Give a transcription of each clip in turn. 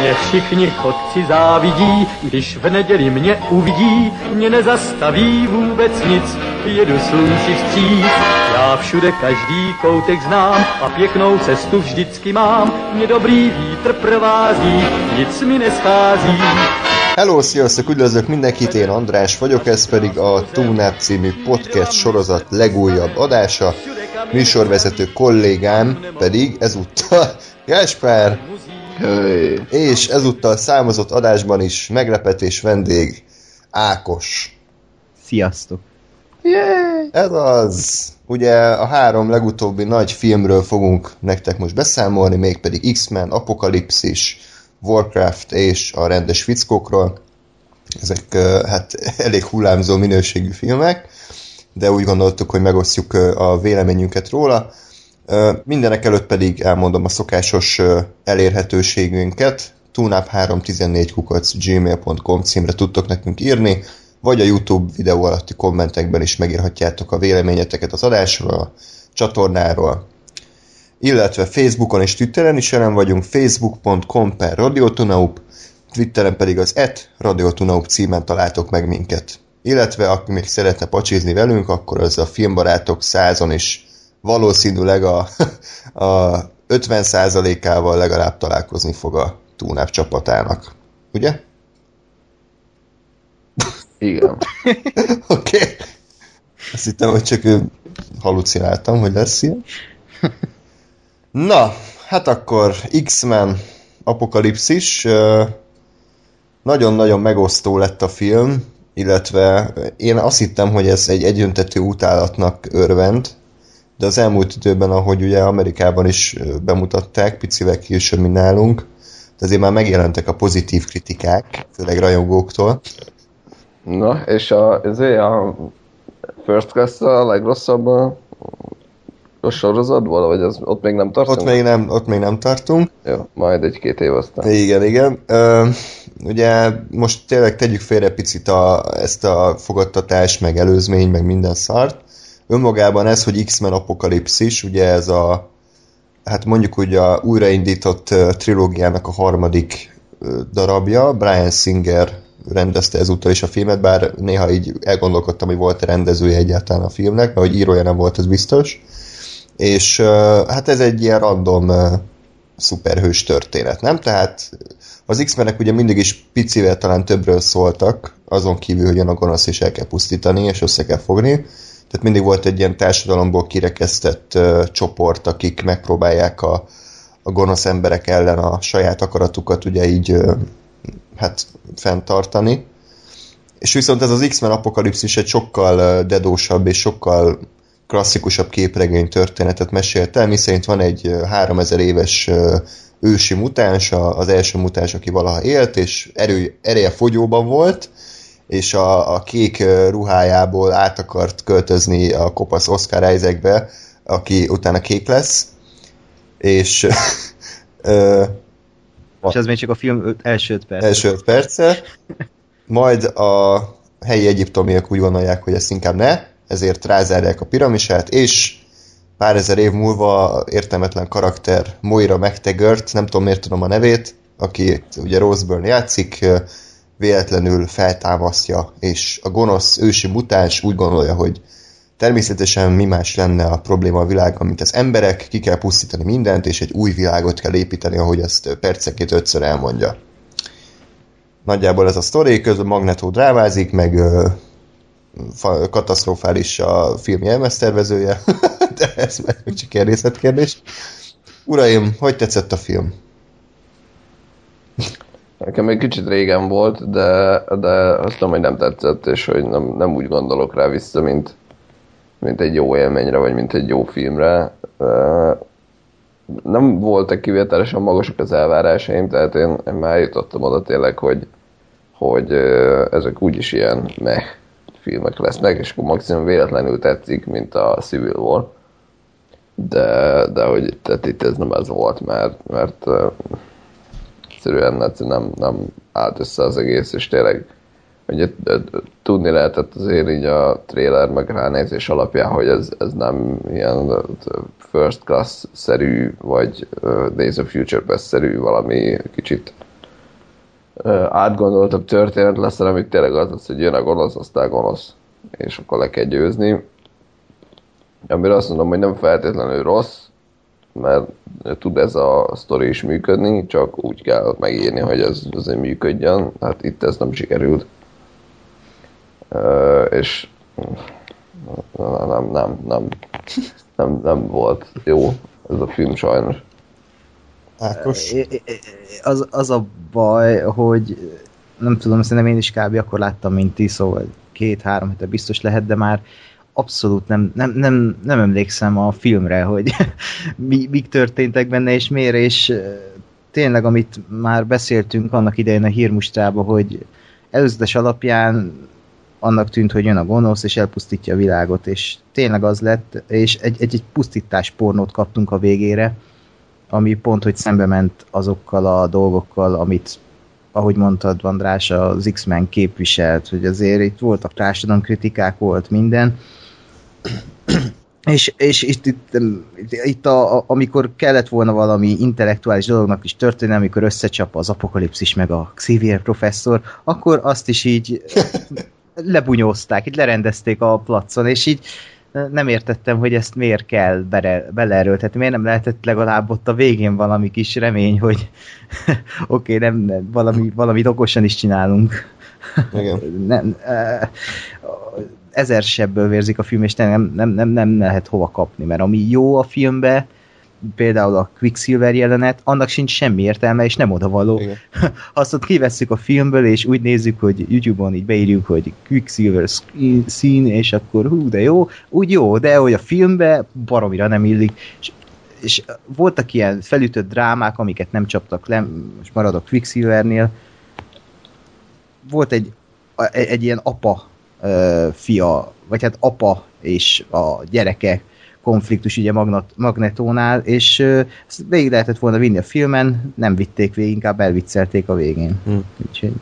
Mě všichni chodci závidí, když v neděli mě uvidí, mě nezastaví vůbec nic, jedu slunci vstříc. Já všude každý koutek znám a pěknou cestu vždycky mám, mě dobrý vítr provází, nic mi neschází. Hello, sziasztok, üdvözlök mindenkit, én András vagyok, ez pedig a TuneUp című podcast sorozat legújabb adása. Műsorvezető kollégám pedig ezúttal Jesper, Hey. és ezúttal számozott adásban is meglepetés vendég Ákos. Sziasztok! Ez az. Ugye a három legutóbbi nagy filmről fogunk nektek most beszámolni, mégpedig X-Men, Apokalipszis, Warcraft és a rendes fickókról. Ezek hát elég hullámzó minőségű filmek, de úgy gondoltuk, hogy megosztjuk a véleményünket róla. Mindenek előtt pedig elmondom a szokásos elérhetőségünket. tunap314 kukac gmail.com címre tudtok nekünk írni, vagy a YouTube videó alatti kommentekben is megírhatjátok a véleményeteket az adásról, a csatornáról, illetve Facebookon és Twitteren is jelen vagyunk, facebook.com per Twitteren pedig az et radiotunaup címen találtok meg minket. Illetve aki még szeretne pacsizni velünk, akkor az a filmbarátok százon is valószínűleg a, a 50%-ával legalább találkozni fog a Túnáp csapatának. Ugye? Igen. Oké. Okay. Azt hittem, hogy csak halucináltam, hogy lesz ilyen. Na, hát akkor X-Men Apokalipszis. Nagyon-nagyon megosztó lett a film, illetve én azt hittem, hogy ez egy egyöntetű utálatnak örvend, de az elmúlt időben, ahogy ugye Amerikában is bemutatták, picivel később, mint nálunk, de azért már megjelentek a pozitív kritikák, főleg rajongóktól. Na, és a, ezért a First Class a legrosszabb a, sorozatból, vagy az, ott még nem tartunk? Ott még nem, ott még nem tartunk. Jó, majd egy-két év aztán. Igen, igen. Ö, ugye most tényleg tegyük félre picit a, ezt a fogadtatás, meg előzmény, meg minden szart. Önmagában ez, hogy X-Men Apokalipszis, ugye ez a hát mondjuk úgy a újraindított trilógiának a harmadik darabja. Brian Singer rendezte ezúttal is a filmet, bár néha így elgondolkodtam, hogy volt-e rendezője egyáltalán a filmnek, mert hogy írója nem volt, ez biztos. És hát ez egy ilyen random szuperhős történet, nem? Tehát az X-menek ugye mindig is picivel talán többről szóltak, azon kívül, hogy a gonosz is el kell pusztítani, és össze kell fogni. Tehát mindig volt egy ilyen társadalomból kirekesztett csoport, akik megpróbálják a, a gonosz emberek ellen a saját akaratukat ugye így hát fenntartani. És viszont ez az X-Men apokalipszis egy sokkal dedósabb és sokkal klasszikusabb képregény történetet mesélt el, miszerint van egy ö, 3000 éves ősi mutáns, az első mutáns, aki valaha élt, és erő, ereje fogyóban volt, és a, a kék ruhájából át akart költözni a kopasz Oscar Isaacbe, aki utána kék lesz, és ö, És ez még csak a film első öt perc. első öt perce, majd a helyi egyiptomiak úgy gondolják, hogy ezt inkább ne, ezért rázárják a piramisát, és pár ezer év múlva értelmetlen karakter Moira McTaggart, nem tudom miért tudom a nevét, aki ugye Rose Byrne játszik, véletlenül feltámasztja, és a gonosz ősi mutáns úgy gondolja, hogy természetesen mi más lenne a probléma a világban, mint az emberek, ki kell pusztítani mindent, és egy új világot kell építeni, ahogy ezt percenként ötször elmondja. Nagyjából ez a sztori, közben Magneto drávázik, meg katasztrofális a film jelmeztervezője, de ez meg csak ilyen részletkérdés. Uraim, hogy tetszett a film? Nekem egy kicsit régen volt, de, de azt tudom, hogy nem tetszett, és hogy nem, nem úgy gondolok rá vissza, mint, mint egy jó élményre, vagy mint egy jó filmre. Nem voltak kivételesen magasak az elvárásaim, tehát én, én már jutottam oda tényleg, hogy, hogy ezek úgyis ilyen meh filmek lesznek, és akkor maximum véletlenül tetszik, mint a Civil War. De, de hogy tehát itt ez nem ez volt, mert, mert ö, egyszerűen nem, nem állt össze az egész, és tényleg hogy tudni lehetett azért így a trailer meg ránézés alapján, hogy ez, ez nem ilyen first class-szerű, vagy Days of Future Best-szerű valami kicsit átgondoltabb történet lesz, hanem itt tényleg az, hogy jön a gonosz, aztán gonosz, és akkor le kell győzni. Amire azt mondom, hogy nem feltétlenül rossz, mert tud ez a sztori is működni, csak úgy kell megírni, hogy ez azért működjön. Hát itt ez nem sikerült. És nem, nem, nem, nem, nem volt jó ez a film sajnos. Ákos? Az, az a baj, hogy nem tudom, szerintem én is kb. akkor láttam, mint ti, szóval két-három hete biztos lehet, de már abszolút nem, nem, nem, nem emlékszem a filmre, hogy mi, mik történtek benne, és miért, és tényleg, amit már beszéltünk annak idején a hírmustrába, hogy előzetes alapján annak tűnt, hogy jön a gonosz, és elpusztítja a világot, és tényleg az lett, és egy, egy, egy pusztítás pornót kaptunk a végére, ami pont, hogy szembe ment azokkal a dolgokkal, amit ahogy mondtad, Vandrás, az X-Men képviselt, hogy azért itt voltak kritikák, volt minden, és, és itt, itt, itt a, a, amikor kellett volna valami intellektuális dolognak is történni, amikor összecsap az apokalipszis meg a Xavier professzor, akkor azt is így lebunyózták, így lerendezték a placon, és így nem értettem, hogy ezt miért kell bele, beleerőltetni, miért nem lehetett legalább ott a végén valami kis remény, hogy oké, okay, nem, nem, valami, valami okosan is csinálunk. Igen. nem, ezer sebből vérzik a film, és nem, nem, nem, nem lehet hova kapni, mert ami jó a filmbe, például a Quicksilver jelenet, annak sincs semmi értelme, és nem odavaló. Azt ott kivesszük a filmből, és úgy nézzük, hogy YouTube-on így beírjuk, hogy Quicksilver scene, és akkor hú, de jó, úgy jó, de hogy a filmbe baromira nem illik. És, és voltak ilyen felütött drámák, amiket nem csaptak le, most maradok Quicksilvernél. Volt egy, egy, egy ilyen apa fia, vagy hát apa és a gyereke konfliktus ugye Magnat, Magnetónál, és ezt végig lehetett volna vinni a filmen, nem vitték végig, inkább elviccelték a végén. Hmm. Úgyhogy,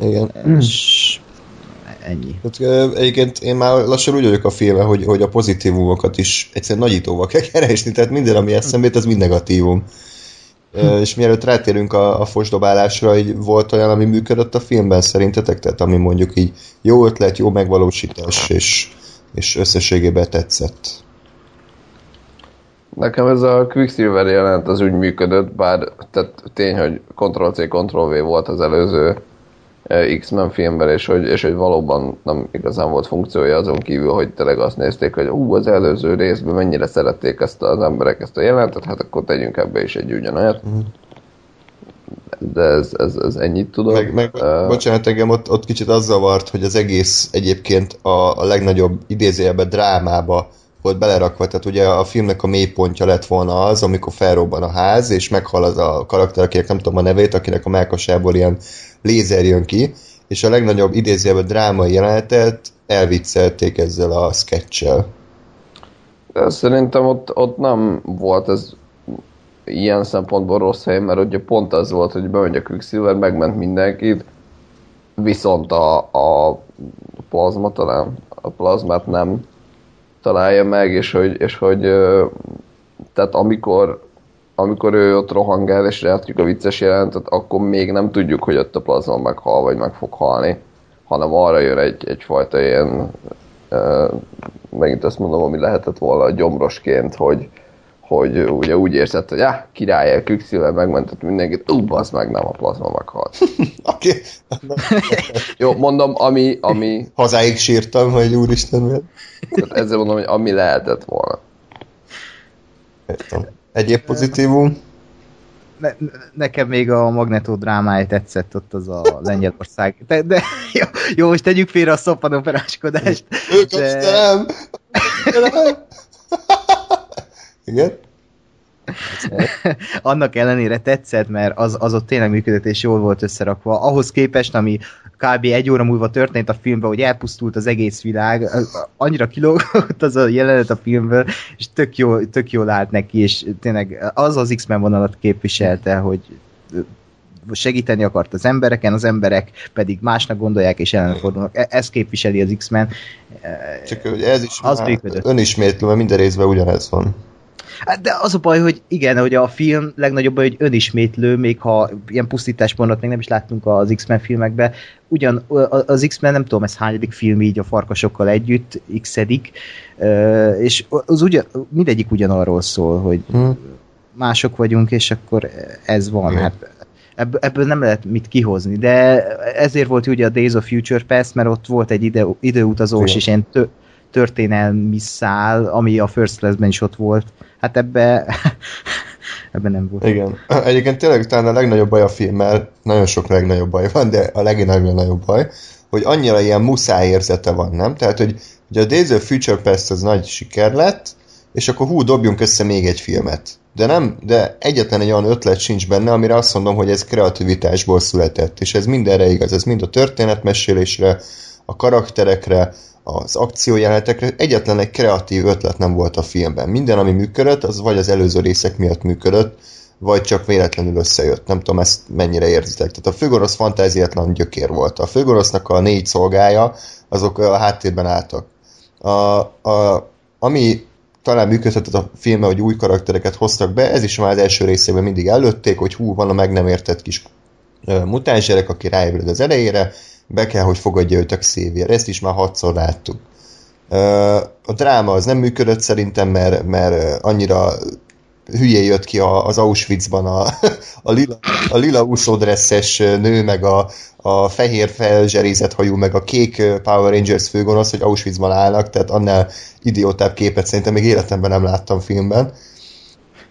Igen. És ennyi. Hát, egyébként én már lassan úgy vagyok a filme, hogy, hogy a pozitívumokat is egyszerűen nagyítóval kell keresni, tehát minden, ami eszembe az mind negatívum. Hm. És mielőtt rátérünk a, a fosdobálásra, így volt olyan, ami működött a filmben szerintetek? Tehát ami mondjuk így jó ötlet, jó megvalósítás, és, és összességében tetszett. Nekem ez a Quicksilver jelent az úgy működött, bár tehát tény, hogy Ctrl-C, Ctrl-V volt az előző X-Men filmben, és hogy, és hogy valóban nem igazán volt funkciója azon kívül, hogy tényleg azt nézték, hogy ú, az előző részben mennyire szerették ezt az emberek ezt a jelentet, hát akkor tegyünk ebbe is egy ugyanolyat. Mm. De ez, ez, ez ennyit tudom. Meg, meg uh, bocsánat, engem ott, ott kicsit az zavart, hogy az egész egyébként a, a legnagyobb idézőjelben drámába volt belerakva, tehát ugye a filmnek a mélypontja lett volna az, amikor felrobban a ház, és meghal az a karakter, akinek nem tudom a nevét, akinek a melkasából ilyen lézer jön ki, és a legnagyobb idézőjelben drámai jelenetet elviccelték ezzel a sketch De szerintem ott, ott nem volt ez ilyen szempontból rossz hely, mert ugye pont az volt, hogy bemegy a Quicksilver, megment mindenkit, viszont a, a plazma talán, a plazmát nem találja meg, és hogy, és hogy tehát amikor amikor ő ott rohangál, és látjuk a vicces jelentet, akkor még nem tudjuk, hogy ott a plazma meghal, vagy meg fog halni, hanem arra jön egy, egyfajta ilyen, megint azt mondom, ami lehetett volna gyomrosként, hogy, hogy ugye úgy érzed, hogy ah, király, el Quicksilver megmentett mindenkit, ú, az meg nem, a plazma meghalt. Oké. Jó, mondom, ami... ami... Hazáig sírtam, hogy úristen miért. Ezzel mondom, hogy ami lehetett volna. Értem. Egyéb pozitívum? Ne, nekem még a Magnetó drámája tetszett ott az a Lengyelország. De, de jó, jó, most tegyük félre a szoppanoperáskodást. Ők de... nem! Igen? Annak ellenére tetszett, mert az, az ott tényleg működött és jól volt összerakva. Ahhoz képest, ami kb. egy óra múlva történt a filmben, hogy elpusztult az egész világ, annyira kilógott az a jelenet a filmből, és tök, jó, tök jól állt neki, és tényleg az az X-Men vonalat képviselte, hogy segíteni akart az embereken, az emberek pedig másnak gondolják és ellenfordulnak. E- ez képviseli az X-Men. Csak ez is az működött. önismétlő, mert minden részben ugyanez van. Hát de az a baj, hogy igen, hogy a film legnagyobb hogy önismétlő, még ha ilyen pusztításpontot még nem is láttunk az X-Men filmekben. Ugyan az X-Men nem tudom, ez hányadik film így a farkasokkal együtt, x és az ugyan, mindegyik ugyanarról szól, hogy hmm. mások vagyunk, és akkor ez van. Hmm. Hát ebből nem lehet mit kihozni, de ezért volt ugye a Days of Future Past, mert ott volt egy ide, időutazós, és ilyen tö, történelmi szál, ami a First Class-ben is ott volt. Hát ebbe, ebbe nem volt. Igen. Egyébként tényleg talán a legnagyobb baj a filmmel, nagyon sok legnagyobb baj van, de a legnagyobb baj, hogy annyira ilyen muszáj érzete van, nem? Tehát, hogy ugye a Days of Future Past az nagy siker lett, és akkor hú, dobjunk össze még egy filmet. De nem, de egyetlen egy olyan ötlet sincs benne, amire azt mondom, hogy ez kreativitásból született, és ez mindenre igaz, ez mind a történetmesélésre, a karakterekre, az akciójelenetekre, egyetlen egy kreatív ötlet nem volt a filmben. Minden, ami működött, az vagy az előző részek miatt működött, vagy csak véletlenül összejött. Nem tudom, ezt mennyire érzitek. Tehát a főgorosz fantáziátlan gyökér volt. A főgorosznak a négy szolgája, azok a háttérben álltak. A, a, ami talán működhetett a filmben, hogy új karaktereket hoztak be, ez is már az első részében mindig előtték, hogy hú, van a meg nem értett kis mutáns gyerek, aki ráébred az elejére, be kell, hogy fogadja őt a Xavier. Ezt is már hatszor láttuk. A dráma az nem működött szerintem, mert, mert annyira hülyé jött ki az Auschwitzban a, a lila, a lila úszódresszes nő, meg a, a fehér felzserézett hajú, meg a kék Power Rangers főgonosz, hogy Auschwitzban állnak, tehát annál idiótább képet szerintem még életemben nem láttam filmben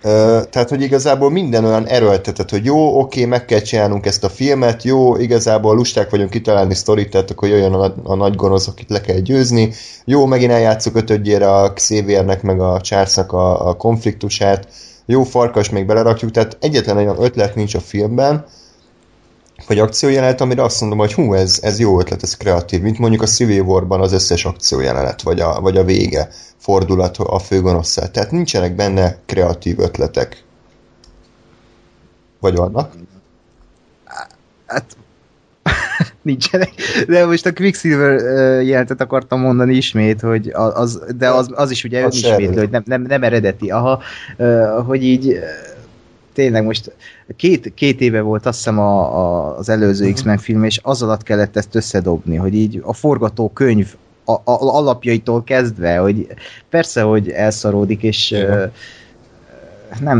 tehát, hogy igazából minden olyan erőltetett, hogy jó, oké, meg kell csinálnunk ezt a filmet, jó, igazából lusták vagyunk kitalálni sztorit, tehát akkor jöjjön a, a nagy gonosz, akit le kell győzni, jó, megint eljátszuk ötödjére a Xaviernek, meg a Charlesnak a, a konfliktusát, jó, farkas még belerakjuk, tehát egyetlen olyan ötlet nincs a filmben, vagy akciójelenet, amire azt mondom, hogy hú, ez, ez jó ötlet, ez kreatív, mint mondjuk a Civil War-ban az összes akciójelenet, vagy a, vagy a vége fordulat a főgonosszal. Tehát nincsenek benne kreatív ötletek. Vagy vannak? Hát nincsenek. De most a Quicksilver jelentet akartam mondani ismét, hogy az, de az, az is ugye az ismét, hogy nem, nem, nem eredeti. Aha, hogy így tényleg most két, két éve volt azt hiszem a, a, az előző uh-huh. X-Men film, és az alatt kellett ezt összedobni, hogy így a forgatókönyv a, a, alapjaitól kezdve, hogy persze, hogy elszaródik, és uh, nem,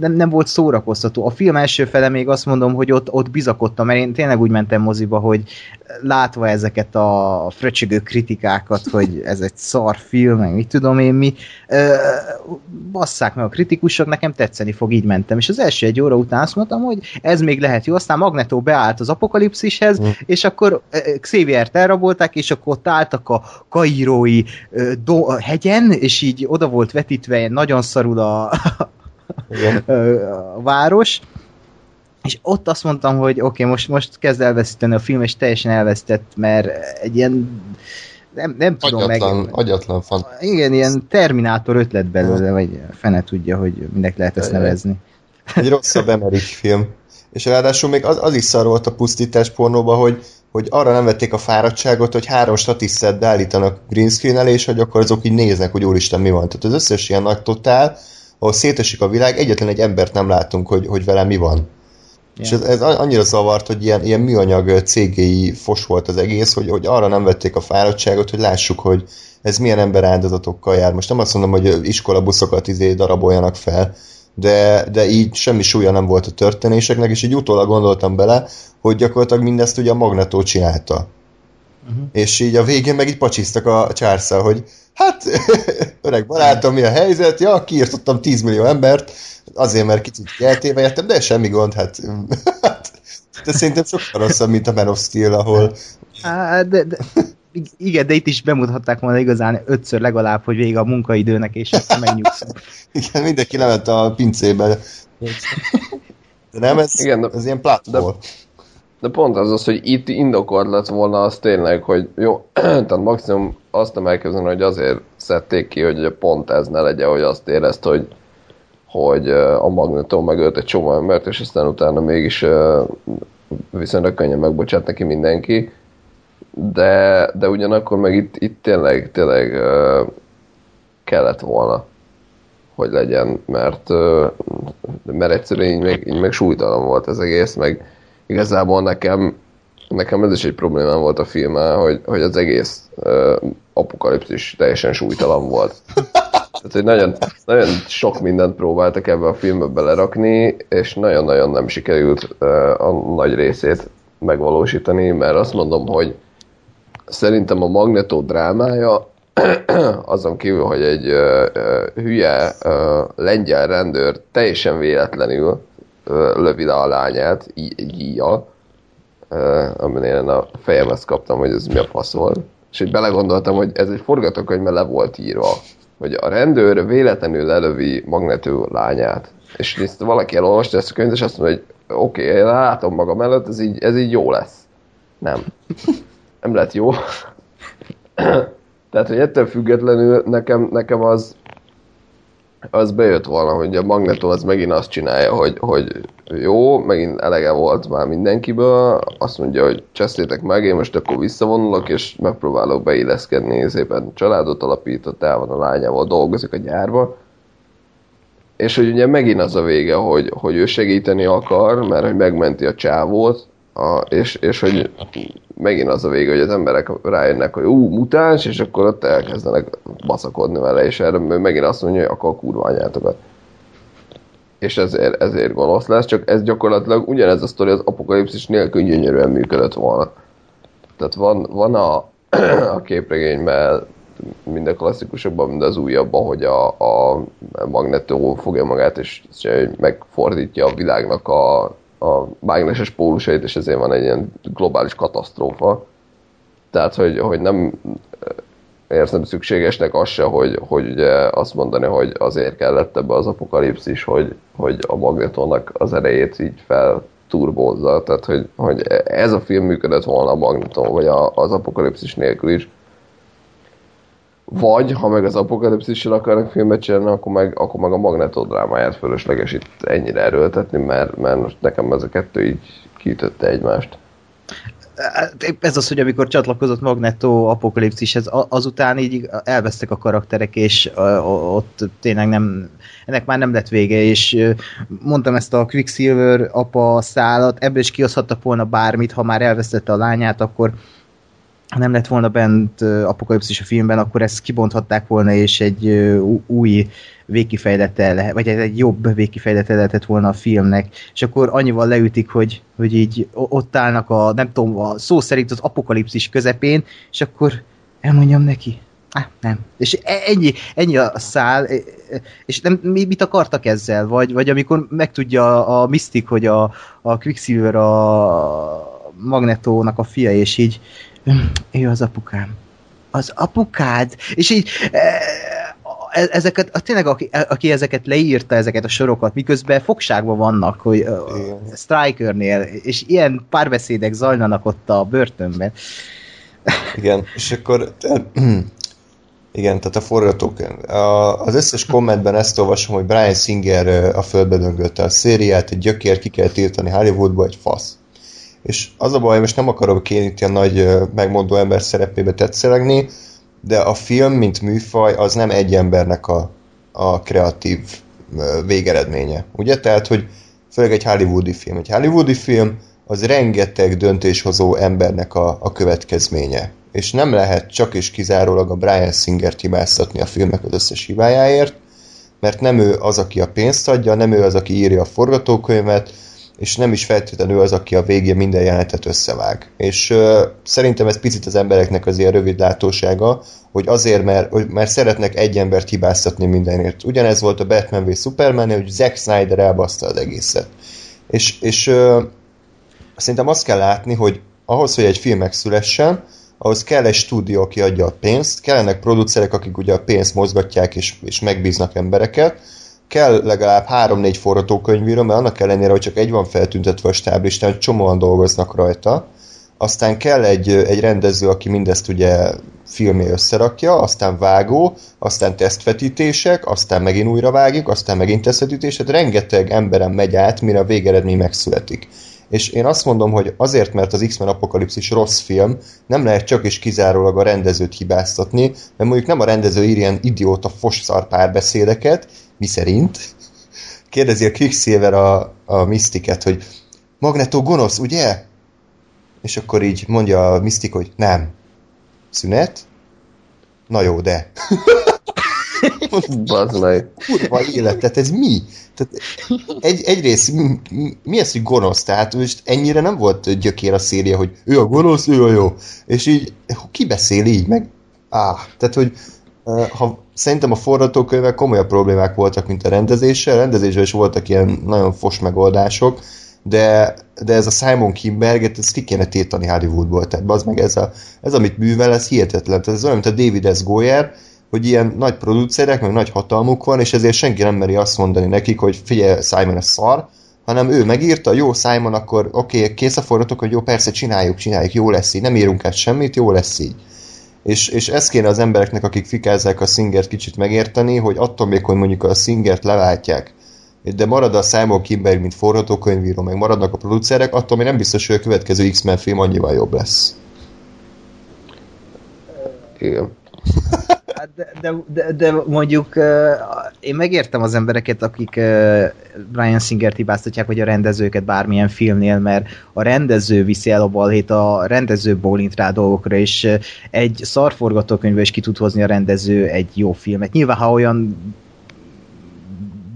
nem, nem volt szórakoztató. A film első fele még azt mondom, hogy ott, ott bizakodtam, mert én tényleg úgy mentem moziba, hogy látva ezeket a fröcsögő kritikákat, hogy ez egy szar film, meg mit tudom én mi, basszák meg a kritikusok, nekem tetszeni fog, így mentem. És az első egy óra után azt mondtam, hogy ez még lehet jó, aztán Magneto beállt az apokalipszishez, mm. és akkor Xavier-t elrabolták, és akkor ott álltak a kairói do- hegyen, és így oda volt vetítve nagyon szarul a, a város, és ott azt mondtam, hogy oké, okay, most, most kezd elveszíteni a film, és teljesen elvesztett, mert egy ilyen nem, nem tudom agyatlan, meg... Agyatlan fan. Igen, ilyen Terminátor ötlet belőle, vagy fene tudja, hogy minek lehet ezt nevezni. Egy rosszabb Emmerich film. És ráadásul még az, az is szar volt a pusztítás pornóban, hogy, hogy arra nem vették a fáradtságot, hogy három statisztet beállítanak green screen elé, és hogy akkor azok így néznek, hogy úristen mi van. Tehát az összes ilyen nagy totál, ahol szétesik a világ, egyetlen egy embert nem látunk, hogy, hogy vele mi van. És ez, ez annyira zavart, hogy ilyen, ilyen műanyag cégéi fos volt az egész, hogy, hogy arra nem vették a fáradtságot, hogy lássuk, hogy ez milyen ember áldozatokkal jár. Most nem azt mondom, hogy iskolabuszokat izé daraboljanak fel, de, de így semmi súlya nem volt a történéseknek, és így utólag gondoltam bele, hogy gyakorlatilag mindezt ugye a Magnetó csinálta. Uh-huh. És így a végén meg így pacsiztak a csárszal, hogy hát öreg barátom, mi a helyzet? Ja, kiírtottam 10 millió embert, azért, mert kicsit eltévejettem, de semmi gond, hát, hát de szerintem sokkal rosszabb, mint a Man of Steel, ahol... Á, de, de, igen, de itt is bemutatták volna igazán ötször legalább, hogy vége a munkaidőnek, és akkor megnyugszunk. igen, mindenki lement a pincébe. De nem, ez, igen, ez ilyen platform. De, de pont az az, hogy itt indokolt lett volna az tényleg, hogy jó, tehát maximum azt nem hogy azért szedték ki, hogy pont ez ne legyen, hogy azt érezt, hogy hogy a Magneto megölt egy csomó embert, és aztán utána mégis viszonylag könnyen megbocsát neki mindenki, de, de ugyanakkor meg itt, itt tényleg, tényleg kellett volna, hogy legyen, mert, mert egyszerűen így meg, így meg súlytalan volt az egész, meg igazából nekem, nekem ez is egy problémám volt a filmmel, hogy, hogy az egész uh, apokalipszis teljesen súlytalan volt. Tehát, hogy nagyon, nagyon sok mindent próbáltak ebbe a filmbe belerakni, és nagyon-nagyon nem sikerült uh, a nagy részét megvalósítani, mert azt mondom, hogy szerintem a Magneto drámája azon kívül, hogy egy uh, hülye uh, lengyel rendőr teljesen véletlenül lövi le a lányát, íjjal, uh, amin én a fejemhez kaptam, hogy ez mi a fasz volt. És így belegondoltam, hogy ez egy forgatókönyv, mert le volt írva, hogy a rendőr véletlenül lelövi magnető lányát. És ezt valaki elolvasta ezt a könyvet, és azt mondja, hogy oké, okay, én látom magam előtt, ez így, ez így jó lesz. Nem. Nem lett jó. Tehát, hogy ettől függetlenül nekem, nekem az, az bejött volna, hogy a Magneto az megint azt csinálja, hogy, hogy jó, megint elege volt már mindenkiből, azt mondja, hogy csesztétek meg, én most akkor visszavonulok, és megpróbálok beilleszkedni, szépen családot alapított, el van a lányával, dolgozik a gyárba, és hogy ugye megint az a vége, hogy, hogy ő segíteni akar, mert hogy megmenti a csávót, a, és, és hogy megint az a vége, hogy az emberek rájönnek, hogy ú, mutáns, és akkor ott elkezdenek baszakodni vele, és erre megint azt mondja, hogy akkor a kurva anyátokat. És ezért, ezért gonosz lesz, csak ez gyakorlatilag ugyanez a sztori az apokalipszis nélkül gyönyörűen működött volna. Tehát van, van a, a képregényben minden klasszikusabban, mind az újabban, hogy a, a Magneto fogja magát, és megfordítja a világnak a a mágneses pólusait, és ezért van egy ilyen globális katasztrófa. Tehát, hogy, hogy nem érzem szükségesnek az se, hogy, hogy ugye azt mondani, hogy azért kellett ebbe az apokalipszis, hogy, hogy a magnetonnak az erejét így fel turbózza, tehát hogy, hogy ez a film működött volna a magneton, vagy a, az apokalipszis nélkül is. Vagy, ha meg az apokalipszissel akarnak filmet csinálni, akkor meg, akkor meg a Magneto drámáját fölösleges itt ennyire erőltetni, mert, mert most nekem ez a kettő így kiütötte egymást. Hát, ez az, hogy amikor csatlakozott Magneto apokalipszishez, azután így elvesztek a karakterek, és ott tényleg nem, ennek már nem lett vége, és mondtam ezt a Quicksilver apa szállat, ebből is kihozhattak volna bármit, ha már elvesztette a lányát, akkor nem lett volna bent apokalipszis a filmben, akkor ezt kibonthatták volna, és egy új végkifejlete vagy egy jobb végkifejlete lehetett volna a filmnek, és akkor annyival leütik, hogy, hogy így ott állnak a, nem tudom, a szó szerint az apokalipszis közepén, és akkor elmondjam neki, Ah, nem. És e, ennyi, ennyi a szál, e, e, és nem, mit akartak ezzel? Vagy, vagy amikor megtudja a, a Mystic, hogy a, a Quicksilver a Magnetónak a fia, és így ő az apukám. Az apukád? És így e, e ezeket, tényleg aki, aki ezeket leírta, ezeket a sorokat, miközben fogságban vannak, hogy Igen. Strikernél, és ilyen párbeszédek zajlanak ott a börtönben. Igen, és akkor igen, tehát a forgatókönyv. Az összes kommentben ezt olvasom, hogy Brian Singer a földbe döngölte a szériát, egy gyökér ki kell tiltani Hollywoodba, egy fasz és az a baj, most nem akarok én itt ilyen nagy megmondó ember szerepébe tetszelegni, de a film, mint műfaj, az nem egy embernek a, a kreatív végeredménye. Ugye? Tehát, hogy főleg egy hollywoodi film. Egy hollywoodi film az rengeteg döntéshozó embernek a, a következménye. És nem lehet csak és kizárólag a Brian Singer-t hibáztatni a filmnek az összes hibájáért, mert nem ő az, aki a pénzt adja, nem ő az, aki írja a forgatókönyvet, és nem is feltétlenül az, aki a végén minden jelenetet összevág. És uh, szerintem ez picit az embereknek az ilyen rövid látósága, hogy azért, mert, mert szeretnek egy embert hibáztatni mindenért. Ugyanez volt a Batman v Superman, hogy Zack Snyder elbaszta az egészet. És, és uh, szerintem azt kell látni, hogy ahhoz, hogy egy film megszülessen, ahhoz kell egy stúdió, aki adja a pénzt, kellenek producerek, akik ugye a pénzt mozgatják és, és megbíznak embereket, kell legalább három-négy forgatókönyvíró, mert annak ellenére, hogy csak egy van feltüntetve a stáblistán, csomóan dolgoznak rajta, aztán kell egy, egy rendező, aki mindezt ugye filmé összerakja, aztán vágó, aztán tesztvetítések, aztán megint újra vágjuk, aztán megint tesztvetítések, rengeteg emberen megy át, mire a végeredmény megszületik. És én azt mondom, hogy azért, mert az X-Men Apokalipszis rossz film, nem lehet csak és kizárólag a rendezőt hibáztatni, mert mondjuk nem a rendező ír ilyen idióta fosszar párbeszédeket, mi szerint, kérdezi a Quicksilver a, a Mystiket, hogy Magneto gonosz, ugye? És akkor így mondja a Mystic, hogy nem. Szünet? Na jó, de. Bazd meg. Kurva élet, tehát ez mi? Tehát egy, egyrészt mi, mi az, hogy gonosz? Tehát most ennyire nem volt gyökér a széria, hogy ő a gonosz, ő a jó. És így, ki beszél így, meg áh, tehát hogy ha szerintem a forgatókönyvek komolyabb problémák voltak, mint a rendezéssel. Rendezésben is voltak ilyen nagyon fos megoldások, de, de ez a Simon Kimberget, ezt ki kéne tétani Hollywoodból, tehát az meg ez, a, ez amit művel, ez hihetetlen. Tehát ez olyan, mint a David S. Goyer, hogy ilyen nagy producerek, meg nagy hatalmuk van, és ezért senki nem meri azt mondani nekik, hogy figyelj, Simon, ez szar, hanem ő megírta, jó Simon, akkor oké, okay, kész a forgatók, hogy jó, persze csináljuk, csináljuk, jó lesz így, nem írunk át semmit, jó lesz így. És, és ez kéne az embereknek, akik fikázzák a Singert kicsit megérteni, hogy attól még, hogy mondjuk a Singert leváltják, de marad a Simon Kimberg, mint forgatókönyvíró, meg maradnak a producerek, attól még nem biztos, hogy a következő X-Men film annyival jobb lesz. Igen. Hát de, de, de, de mondjuk én megértem az embereket, akik Brian Singer hibáztatják, vagy a rendezőket bármilyen filmnél, mert a rendező viszi el a balhét, a rendező bólint rá dolgokra, és egy szarforgatókönyvből is ki tud hozni a rendező egy jó filmet. Nyilván, ha olyan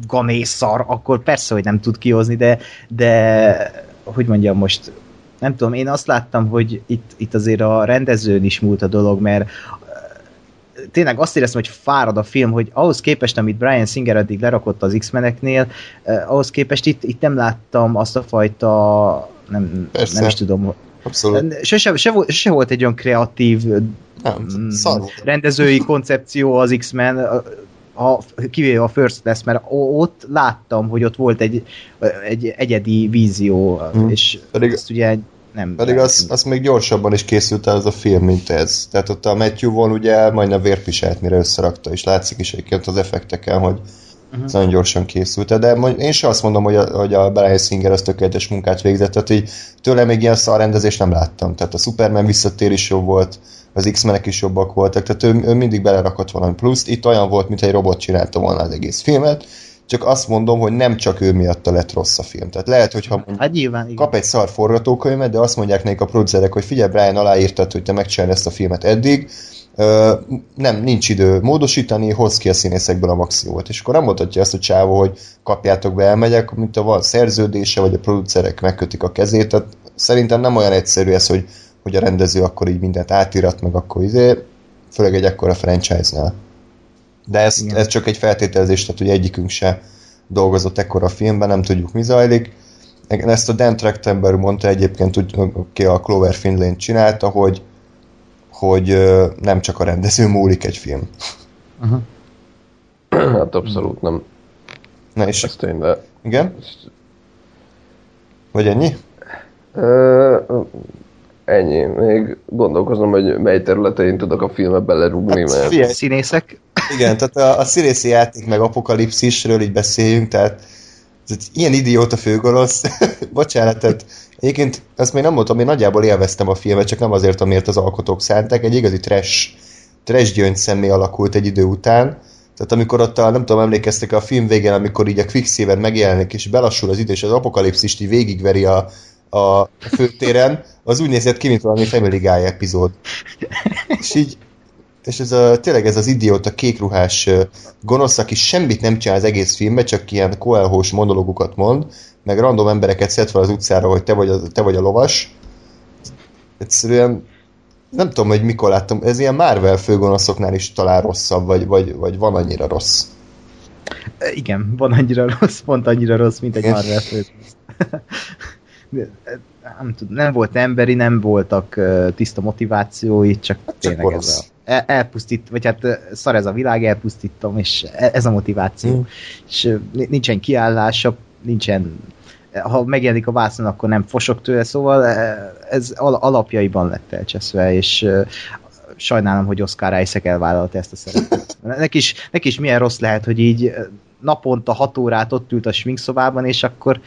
ganész szar, akkor persze, hogy nem tud kihozni, de, de hogy mondjam most, nem tudom, én azt láttam, hogy itt, itt azért a rendezőn is múlt a dolog, mert tényleg azt éreztem, hogy fárad a film, hogy ahhoz képest, amit Brian Singer eddig lerakott az X-meneknél, eh, ahhoz képest itt, itt nem láttam azt a fajta nem, nem is tudom. Abszolút. Se, se, se, volt, se volt egy olyan kreatív nem, rendezői koncepció az X-Men, a, kivéve a First lesz, mert ott láttam, hogy ott volt egy, egy egyedi vízió, hmm. és Pedig... azt ugye nem. Pedig az, az még gyorsabban is készült el ez a film, mint ez. Tehát ott a Matthew von ugye majdnem vérpiselt, mire összerakta, és látszik is egyébként az effekteken, hogy uh-huh. nagyon gyorsan készült. De én sem azt mondom, hogy a, hogy a Brian Singer az tökéletes munkát végzett, tehát így tőle még ilyen szarrendezést nem láttam. Tehát a Superman visszatér is jobb volt, az X-menek is jobbak voltak, tehát ő, ő mindig belerakott valami pluszt. Itt olyan volt, mintha egy robot csinálta volna az egész filmet, csak azt mondom, hogy nem csak ő miatta lett rossz a film. Tehát lehet, hogyha hát nyilván, igen. kap egy szar forgatókönyvet, de azt mondják nekik a producerek, hogy figyelj, Brian, aláírtad, hogy te megcsinálod ezt a filmet eddig, Ö, nem, nincs idő módosítani, hoz ki a színészekből a maximumot. És akkor nem mondhatja azt a csávó, hogy kapjátok be, elmegyek, mint a van szerződése, vagy a producerek megkötik a kezét. Tehát szerintem nem olyan egyszerű ez, hogy, hogy a rendező akkor így mindent átírat, meg akkor izé, főleg egy ekkora franchise-nál. De ez, ez csak egy feltételezés, tehát hogy egyikünk se dolgozott ekkora filmben, nem tudjuk mi zajlik. Ezt a Dan Trachtenberg mondta egyébként, aki a Clover Finlay csinálta, hogy, hogy nem csak a rendező múlik egy film. Uh-huh. Hát abszolút nem. Na és... Ezt én, de... Igen? Vagy ennyi? Uh, ennyi. Még gondolkozom, hogy mely területein tudok a filmbe belerúgni, hát, mert... Figyelj. Színészek? Igen, tehát a, a színészi játék meg apokalipszisről így beszéljünk, tehát ez egy ilyen idióta főgorosz. Bocsánat, tehát egyébként ezt még nem mondtam, én nagyjából élveztem a filmet, csak nem azért, amiért az alkotók szánták. Egy igazi trash, trash gyöngy személy alakult egy idő után. Tehát amikor ott a, nem tudom, emlékeztek a film végén, amikor így a Quicksilver megjelenik, és belassul az idő, és az apokalipszist így végigveri a, a főtéren, az úgy nézett ki, mint valami Family Guy epizód. És így, és ez a, tényleg ez az idióta kékruhás gonosz, aki semmit nem csinál az egész filmben, csak ilyen koelhós monológukat mond, meg random embereket szed fel az utcára, hogy te vagy a, te vagy a lovas. Egyszerűen nem tudom, hogy mikor láttam, ez ilyen Marvel főgonoszoknál is talán rosszabb, vagy, vagy, vagy van annyira rossz. Igen, van annyira rossz, pont annyira rossz, mint egy Marvel főgonosz. nem, tudom, nem volt emberi, nem voltak tiszta motivációi, csak, hát csak tényleg ez a el, elpusztít, vagy hát szar ez a világ, elpusztítom, és e, ez a motiváció. Mm. És nincsen kiállása, nincsen ha megjelenik a vászon, akkor nem fosok tőle, szóval ez alapjaiban lett elcseszve, és sajnálom, hogy Oscar Isaac elvállalta ezt a szerepet. Neki is, neki is milyen rossz lehet, hogy így naponta hat órát ott ült a sminkszobában, és akkor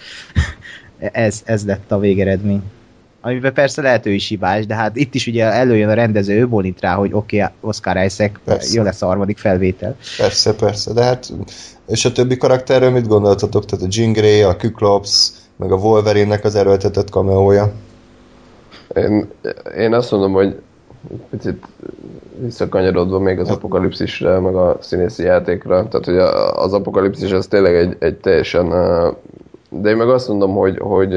ez, ez lett a végeredmény. Amiben persze lehet ő is hibás, de hát itt is ugye előjön a rendező, ő bolint rá, hogy oké, okay, Oscar Isaac, persze. jó lesz a harmadik felvétel. Persze, persze, de hát és a többi karakterről mit gondoltatok? Tehát a Jean Grey, a Cyclops, meg a Wolverine-nek az erőltetett kameója? Én, én azt mondom, hogy picit visszakanyarodva még az apokalipszisre, meg a színészi játékra. Tehát, hogy az apokalipszis az tényleg egy, egy teljesen... De én meg azt mondom, hogy, hogy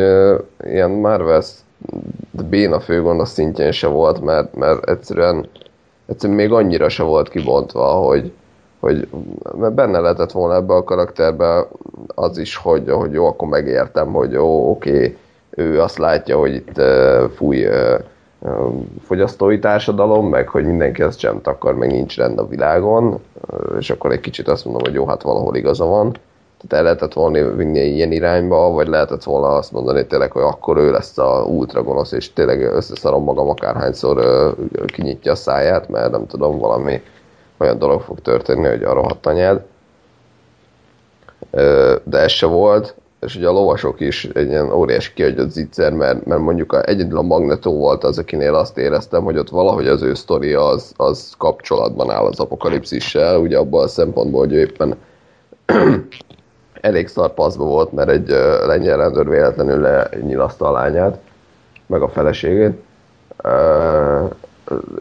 ilyen Marvel béna főgond a szintjén se volt, mert, mert egyszerűen, egyszerűen még annyira se volt kibontva, hogy, hogy mert benne lehetett volna ebbe a karakterbe az is, hogy, hogy jó, akkor megértem, hogy jó, oké, ő azt látja, hogy itt uh, fúj uh, fogyasztói társadalom, meg hogy mindenki ezt sem takar, meg nincs rend a világon, és akkor egy kicsit azt mondom, hogy jó, hát valahol igaza van. Tehát el lehetett volna vinni ilyen irányba, vagy lehetett volna azt mondani tényleg, hogy akkor ő lesz a ultra gonosz, és tényleg összeszarom magam akárhányszor kinyitja a száját, mert nem tudom, valami olyan dolog fog történni, hogy a rohadt anyád. De ez se volt, és ugye a lovasok is egy ilyen óriási kiadott zicser, mert, mert mondjuk a, egyedül a Magneto volt az, akinél azt éreztem, hogy ott valahogy az ő sztoria az, az kapcsolatban áll az apokalipszissel, ugye abban a szempontból, hogy éppen elég szarpaszba volt, mert egy lengyel rendőr véletlenül lenyilaszta a lányát, meg a feleségét.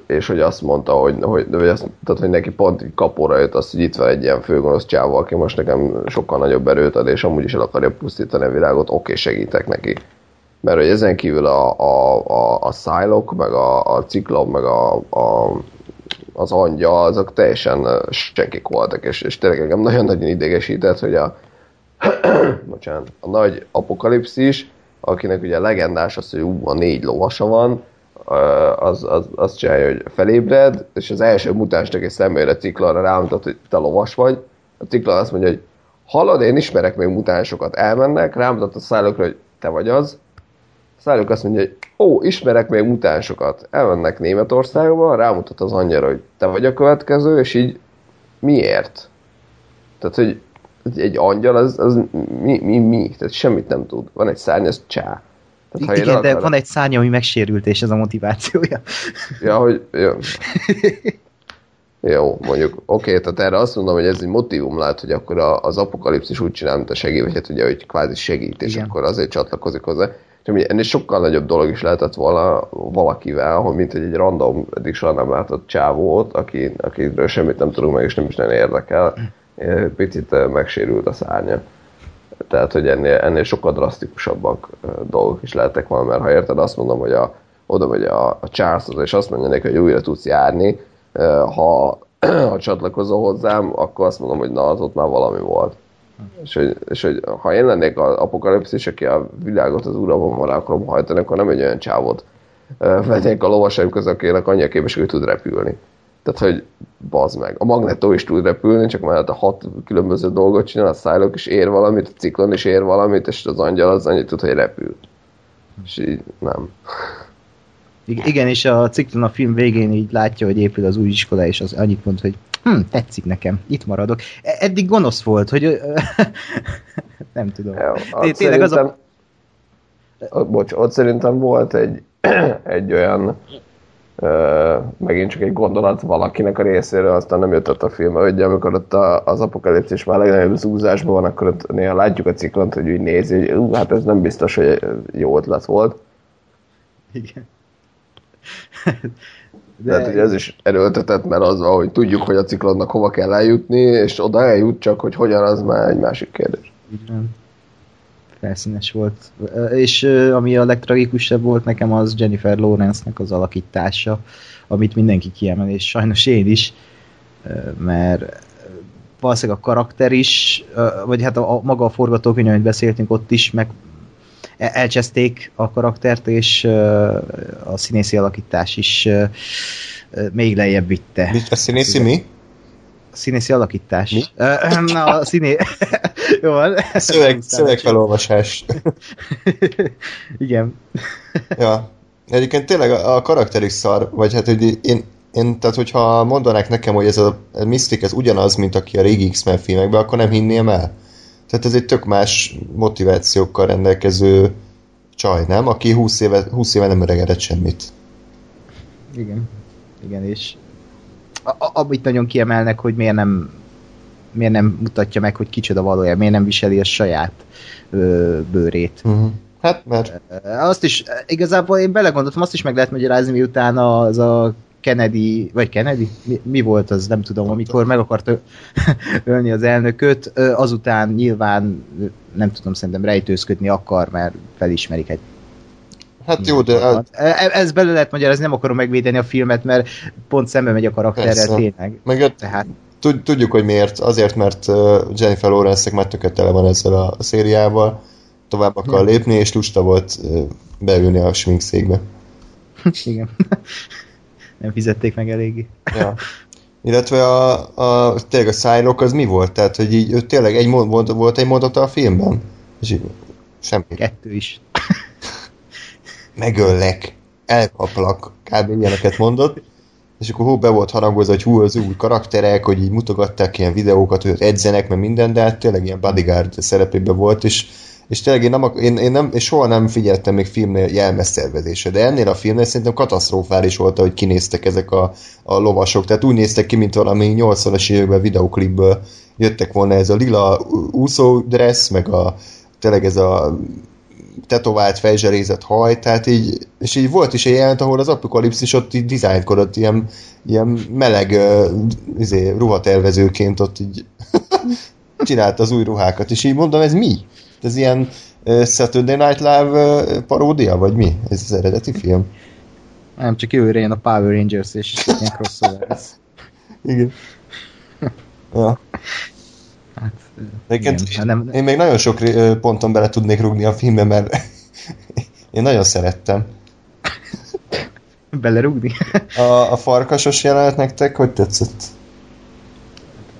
És hogy azt mondta, hogy, hogy, hogy, azt, tehát, hogy neki pont kapóra jött az, hogy itt van egy ilyen főgonosz csávó, aki most nekem sokkal nagyobb erőt ad, és amúgy is el akarja pusztítani a világot, oké, segítek neki. Mert hogy ezen kívül a, a, a, a szájlok, meg a, a ciklop, meg a, a, az angyal, azok teljesen senkik voltak, és, és tényleg engem nagyon-nagyon idegesített, hogy a, bocsánat, a nagy apokalipszis, akinek ugye legendás az, hogy ú, a négy lovasa van, az, az, az csinálja, hogy felébred, és az első mutánsnak egy szemére ciklanra rámutat, hogy te lovas vagy. A ciklan azt mondja, hogy hallod, én ismerek még mutánsokat, elmennek, rámutat a szállókra, hogy te vagy az. A szállók azt mondja, hogy ó, ismerek még mutánsokat, elmennek Németországba, rámutat az angyara, hogy te vagy a következő, és így miért? Tehát, hogy egy angyal az, az mi, mi, mi? Tehát semmit nem tud. Van egy szárnyas csá. Tehát, Igen, de akarod... van egy szárnya, ami megsérült, és ez a motivációja. Ja, hogy... Jó, jó mondjuk, oké, okay, tehát erre azt mondom, hogy ez egy motivum lehet, hogy akkor az apokalipszis úgy csinál, mint a segély, vagy hát ugye, hogy kvázi segít, és Igen. akkor azért csatlakozik hozzá. És ugye ennél sokkal nagyobb dolog is lehetett volna valakivel, hogy mint egy random, eddig soha nem látott csávót, aki, akiről semmit nem tudunk meg, és nem is nagyon érdekel, picit megsérült a szárnya. Tehát, hogy ennél, ennél sokkal drasztikusabbak dolgok is lehettek volna, mert ha érted, azt mondom, hogy a, oda megy a, a Charleshoz, és azt mondja neki, hogy újra tudsz járni, ha, ha csatlakozol hozzám, akkor azt mondom, hogy na, az ott már valami volt. És hogy, és hogy ha én lennék az apokalipszis, aki a világot az uralomban van akarom hajtani, akkor nem egy olyan csávot vennék a lovasaim közül, akinek annyi a képes, hogy tud repülni. Tehát, hogy bazd meg. A Magneto is tud repülni, csak már a hat különböző dolgot csinál, a szájlok is ér valamit, a ciklon is ér valamit, és az angyal az annyit tud, hogy repül. És így nem. Igen, és a ciklon a film végén így látja, hogy épül az új iskola, és az annyit mond, hogy hm, tetszik nekem, itt maradok. E, eddig gonosz volt, hogy nem tudom. Ja, Tényleg az a... Bocs, ott szerintem volt egy, egy olyan megint csak egy gondolat valakinek a részéről, aztán nem jött a film, hogy amikor ott az apokalipszis már legnagyobb zúzásban van, akkor ott néha látjuk a ciklont, hogy úgy nézi, hogy uh, hát ez nem biztos, hogy jó ötlet volt. Igen. De... Tehát, hogy ez is erőltetett, mert az van, hogy tudjuk, hogy a ciklonnak hova kell eljutni, és oda eljut, csak hogy hogyan, az már egy másik kérdés. Igen felszínes volt. És ami a legtragikusabb volt nekem, az Jennifer Lawrence-nek az alakítása, amit mindenki kiemel, és sajnos én is, mert valószínűleg a karakter is, vagy hát a, a maga a forgatókönyv, amit beszéltünk ott is, meg e, elcseszték a karaktert, és a színészi alakítás is még lejjebb vitte. A színészi mi? A színészi alakítás. Mi? Na, a színé... Jó van. Szöveg, szövegfelolvasás. Igen. ja. Egyébként tényleg a, a karakter is szar, vagy hát, hogy én, én, tehát hogyha mondanák nekem, hogy ez a, a Mystic ez ugyanaz, mint aki a régi X-Men filmekben, akkor nem hinném el. Tehát ez egy tök más motivációkkal rendelkező csaj, nem? Aki 20 éve, 20 éve nem öregedett semmit. Igen. Igen, és a, a, amit nagyon kiemelnek, hogy miért nem miért nem mutatja meg, hogy kicsoda valójában, miért nem viseli a saját ö, bőrét. Uh-huh. Hát, mert... Azt is, igazából én belegondoltam, azt is meg lehet magyarázni, miután az a Kennedy, vagy Kennedy? Mi, mi volt az, nem tudom, amikor meg akart ölni az elnököt, azután nyilván, nem tudom, szerintem rejtőzködni akar, mert felismerik egy Hát jó, de... E, ez belőle lehet magyarázni, nem akarom megvédeni a filmet, mert pont szembe megy a karakterrel Persze. tényleg. Meg Tehát... Tudjuk, hogy miért. Azért, mert Jennifer Lawrence-ek már tökéletesen tele van ezzel a szériával, tovább akar lépni, és lusta volt beülni a sminkszékbe. Igen. Nem fizették meg eléggé. Ja. Illetve a, a, tényleg a Psylocke az mi volt? Tehát, hogy így ő tényleg egy mond, volt egy mondata a filmben? És így, semmi. Kettő is. Megöllek, elkaplak, kb. ilyeneket mondott és akkor hú, be volt harangozva, hogy hú, az új karakterek, hogy így mutogatták ilyen videókat, hogy edzenek, meg minden, de hát tényleg ilyen bodyguard szerepében volt, és, és tényleg én, nem, én, én, nem, én soha nem figyeltem még filmnél jelmezszervezésre, de ennél a filmnél szerintem katasztrofális volt, hogy kinéztek ezek a, a lovasok, tehát úgy néztek ki, mint valami 80-as években videoklipből jöttek volna ez a lila úszó dress, meg a tényleg ez a tetovált, fejzserézett haj, tehát így, és így volt is egy jelent, ahol az apokalipszis ott így dizájnkodott ilyen, ilyen meleg uh, izé, ruhatervezőként ott így csinálta az új ruhákat, és így mondom, ez mi? Ez ilyen uh, Saturday Night Live uh, paródia, vagy mi? Ez az eredeti film? Nem, csak jövőre jön a Power Rangers, és ilyen crossover. Igen. Ja. Hát, igen, hát nem, én még nagyon sok ponton bele tudnék rúgni a filmbe, mert én nagyon szerettem. Belerúgni? A, a farkasos jelenet nektek hogy tetszett?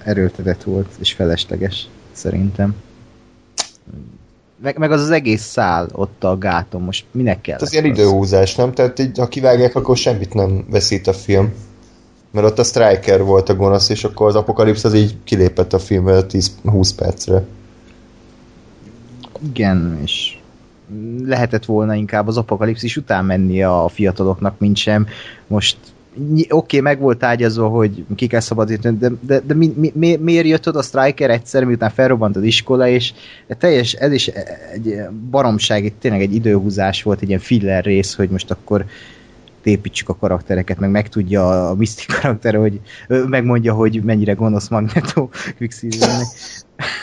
Erőltetett volt, és felesleges, szerintem. Meg, meg az az egész szál ott a gáton, most minek kell? Ez ilyen időhúzás, nem? Tehát így, ha kivágják, akkor semmit nem veszít a film. Mert ott a Striker volt a gonosz, és akkor az Apokalipsz az így kilépett a filmből 10-20 percre. Igen, és lehetett volna inkább az apokalipszis után menni a fiataloknak, mint sem. Most oké, okay, meg volt ágyazva, hogy ki kell szabadítani, de, de, de mi, mi, mi, miért jött oda a Striker egyszer, miután felrobbant az iskola, és teljes, ez is egy baromság, itt tényleg egy időhúzás volt, egy ilyen filler rész, hogy most akkor építsük a karaktereket, meg megtudja a Mystic karakter, hogy megmondja, hogy mennyire gonosz Magneto Quicksilvernek.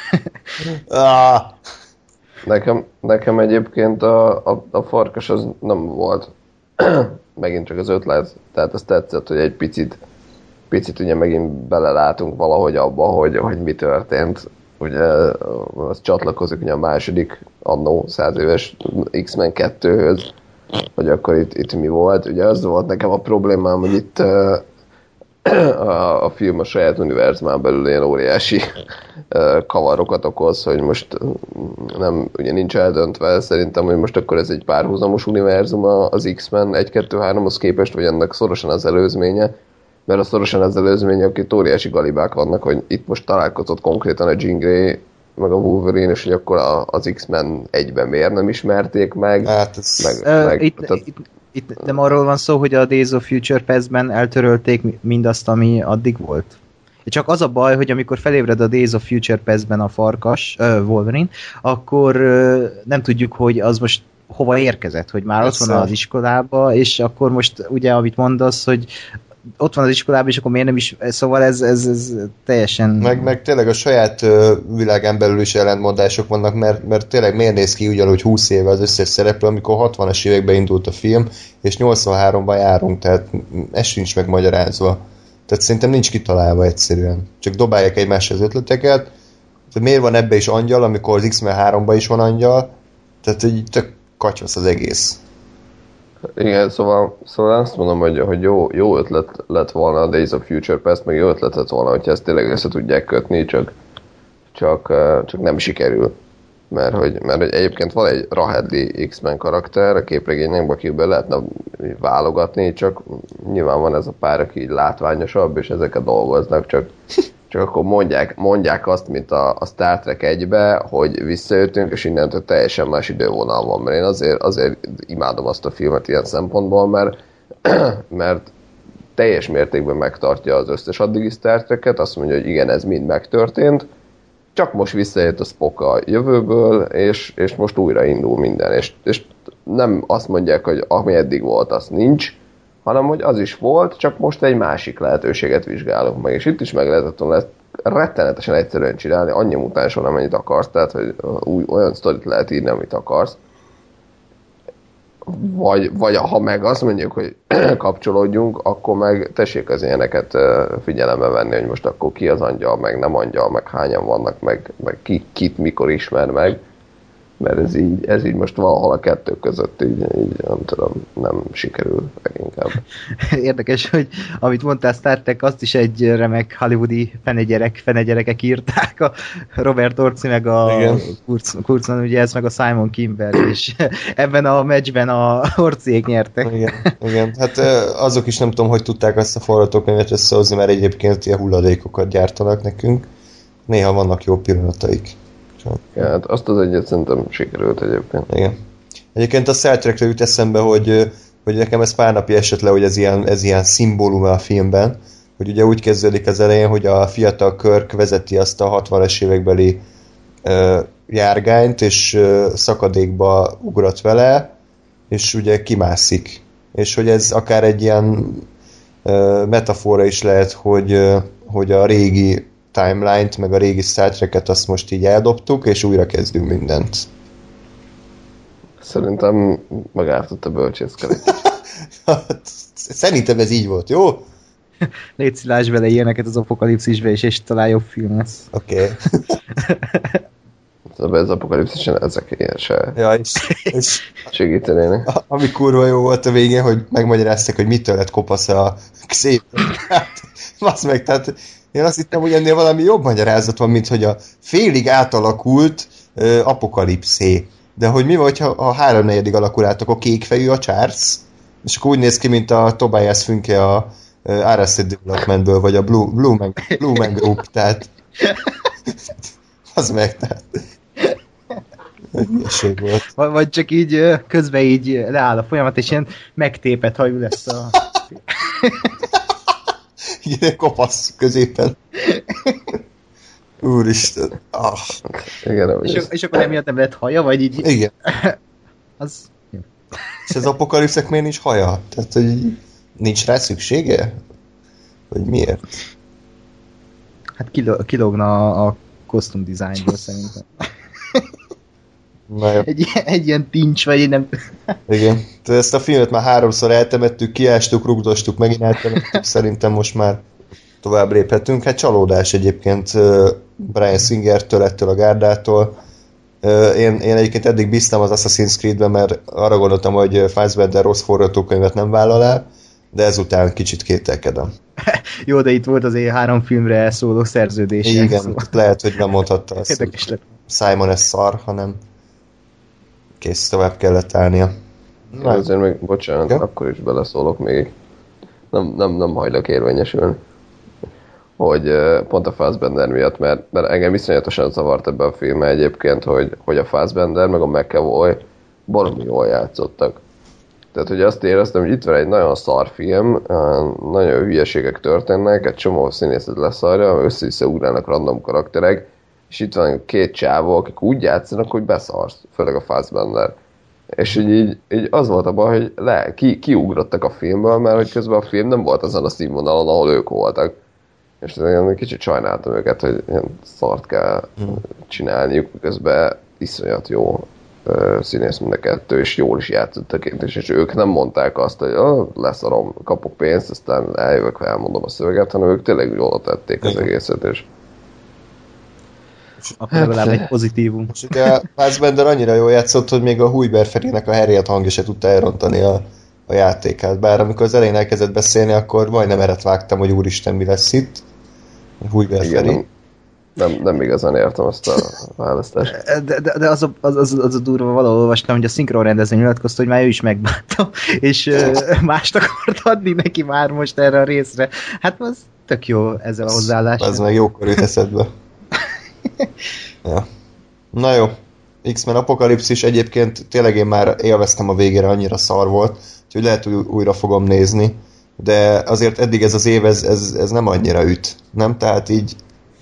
ah. nekem, nekem egyébként a, a, a farkas az nem volt megint csak az ötlet, tehát az tetszett, hogy egy picit picit ugye megint belelátunk valahogy abba, hogy, hogy mi történt. Ugye az csatlakozik ugye a második annó száz éves X-Men 2-höz, hogy akkor itt, itt mi volt. Ugye az volt nekem a problémám, hogy itt a, a film a saját univerzumán belül ilyen óriási kavarokat okoz, hogy most nem, ugye nincs eldöntve szerintem, hogy most akkor ez egy párhuzamos univerzum az X-Men 1-2-3-hoz képest, vagy ennek szorosan az előzménye, mert a szorosan az előzménye, akik óriási galibák vannak, hogy itt most találkozott konkrétan a Jean Grey meg a Wolverine, és hogy akkor a, az X-Men egyben miért nem ismerték meg. Hát ez... meg, uh, meg itt, tehát... itt, itt nem arról van szó, hogy a Days of Future Past-ben eltörölték mindazt, ami addig volt? Csak az a baj, hogy amikor felébred a Days of Future Past-ben a farkas, uh, Wolverine, akkor uh, nem tudjuk, hogy az most hova érkezett, hogy már Persze. ott van az iskolába, és akkor most ugye, amit mondasz, hogy ott van az iskolában, és akkor miért nem is, szóval ez, ez, ez teljesen... Meg, meg tényleg a saját világán belül is ellentmondások vannak, mert, mert tényleg miért néz ki ugyanúgy 20 éve az összes szereplő, amikor 60-as években indult a film, és 83-ban járunk, tehát ez sincs megmagyarázva. Tehát szerintem nincs kitalálva egyszerűen. Csak dobálják egymásra az ötleteket. Tehát miért van ebbe is angyal, amikor az X-Men 3-ban is van angyal? Tehát így tök kacsasz az egész. Igen, szóval, szóval azt mondom, hogy, hogy jó, jó ötlet lett volna a Days of Future Past, meg jó ötlet lett volna, hogyha ezt tényleg össze tudják kötni, csak, csak, csak nem sikerül. Mert hogy, mert egyébként van egy Rahedli X-Men karakter a képregényekben, akiből lehetne válogatni, csak nyilván van ez a pár, aki így látványosabb, és ezeket dolgoznak, csak, csak akkor mondják, mondják azt, mint a, a Star Trek egybe, hogy visszajöttünk, és innentől teljesen más idővonal van. Mert én azért, azért imádom azt a filmet ilyen szempontból, mert, mert teljes mértékben megtartja az összes addigi Star Trek-et, azt mondja, hogy igen, ez mind megtörtént, csak most visszajött a Spock a jövőből, és, és most újra indul minden. És, és nem azt mondják, hogy ami eddig volt, az nincs, hanem hogy az is volt, csak most egy másik lehetőséget vizsgálunk meg. És itt is meg lehetett volna ezt rettenetesen egyszerűen csinálni, annyi mutáson, amennyit akarsz, tehát hogy új, olyan sztorit lehet írni, amit akarsz vagy, vagy ha meg azt mondjuk, hogy kapcsolódjunk, akkor meg tessék az ilyeneket figyelembe venni, hogy most akkor ki az angyal, meg nem angyal, meg hányan vannak, meg, meg ki, kit mikor ismer meg mert ez így, ez így most valahol a kettő között így, így nem tudom, nem sikerül leginkább. Érdekes, hogy amit mondtál Star Trek, azt is egy remek hollywoodi fenegyerek, fenegyerekek írták, a Robert Orci meg a Kurzman, ugye ez meg a Simon Kimber, és ebben a meccsben a Orciék nyertek. Igen, igen, hát azok is nem tudom, hogy tudták ezt a forgatókönyvet összehozni, mert egyébként ilyen hulladékokat gyártanak nekünk. Néha vannak jó pillanataik. Ja, hát azt az egyet szerintem sikerült egyébként. Igen. Egyébként a Star Trek-re jut eszembe, hogy, hogy nekem ez pár napja esett le, hogy ez ilyen, ez ilyen szimbólum a filmben, hogy ugye úgy kezdődik az elején, hogy a fiatal Körk vezeti azt a 60-es évekbeli uh, járgányt, és uh, szakadékba ugrott vele, és ugye kimászik. És hogy ez akár egy ilyen uh, metafora is lehet, hogy, uh, hogy a régi timeline-t, meg a régi Star Trek-et azt most így eldobtuk, és újra kezdünk mindent. Szerintem megártott a bölcsészkerek. Szerintem ez így volt, jó? Légy szilás bele ilyeneket az apokalipszisbe, és, és talán jobb film lesz. Oké. Okay. Szóval ez apokalipszisen ezek ilyen se ja, és, és segítenének. Ami kurva jó volt a végén, hogy megmagyarázták, hogy mitől lett kopasz a szép. Hát, meg, tehát én azt hittem, hogy ennél valami jobb magyarázat van, mint hogy a félig átalakult uh, apokalipszé. De hogy mi vagy, ha a háromnegyedig alakul át, akkor kékfejű a Charles, és akkor úgy néz ki, mint a Tobias Fünke a Arrested Developmentből, vagy a Blue, Blue, Man, Blue Man Group, tehát az meg, tehát volt. Vagy csak így közben így leáll a folyamat, és ilyen megtépet hajú lesz a... Igen, kopasz középen. Úristen. Ah. Igen, és, és akkor emiatt nem lett haja, vagy így... Igen. az... És az apokalipszek miért nincs haja? Tehát, hogy nincs rá szüksége? Vagy miért? Hát kilógna a, a kosztum dizájnból szerintem. Egy, egy ilyen tincs, vagy én nem... Igen. Tehát ezt a filmet már háromszor eltemettük, kiástuk, rugdostuk, megint eltemettük, szerintem most már tovább léphetünk. Hát csalódás egyébként Brian Singertől, ettől a gárdától. Én, én egyébként eddig bíztam az Assassin's Creed-ben, mert arra gondoltam, hogy Fassbender rossz forgatókönyvet nem vállal el, de ezután kicsit kételkedem. Jó, de itt volt azért három filmre szóló szerződés. Igen, szóval. lehet, hogy nem mondhatta azt, hogy Simon ez szar, hanem kész, tovább kellett állnia. Na. Azért még, bocsánat, ja? akkor is beleszólok még. Nem, nem, nem hajlok érvényesülni. Hogy pont a Fassbender miatt, mert, mert engem iszonyatosan zavart ebbe a filmbe egyébként, hogy, hogy a Fassbender meg a McAvoy baromi jól játszottak. Tehát, hogy azt éreztem, hogy itt van egy nagyon szar film, nagyon hülyeségek történnek, egy csomó színészet leszarja, össze-vissza ugrálnak random karakterek, és itt van két csávó, akik úgy játszanak, hogy beszarsz, főleg a Fassbender. És így, így, így az volt a baj, hogy le, ki, kiugrottak a filmből, mert hogy közben a film nem volt azon a színvonalon, ahol ők voltak. És én kicsit sajnáltam őket, hogy ilyen szart kell hmm. csinálniuk, közben iszonyat jó színész mind a kettő, és jól is játszottak és, és ők nem mondták azt, hogy oh, leszarom, kapok pénzt, aztán eljövök, elmondom a szöveget, hanem ők tényleg jól tették az egészet, és akkor hát, legalább egy pozitívum. És ugye Fassbender annyira jól játszott, hogy még a Hújber Ferének a Harriet hangja se tudta elrontani a, a játékát. Bár amikor az elején elkezdett beszélni, akkor majdnem eret vágtam, hogy úristen, mi lesz itt. Hújber Feri. Nem, nem igazán értem azt a választást. De, de, de az, a, az, az, az a durva, valahol olvastam, hogy a szinkron rendező nyilatkozta, hogy már ő is megbánta, és mást akart adni neki már most erre a részre. Hát az tök jó ezzel a hozzáállással. Ez meg jókor jut eszedbe. ja. Na jó. X-Men Apokalipszis egyébként tényleg én már élveztem a végére, annyira szar volt, úgyhogy lehet, hogy újra fogom nézni, de azért eddig ez az év, ez, ez, ez nem annyira üt, nem? Tehát így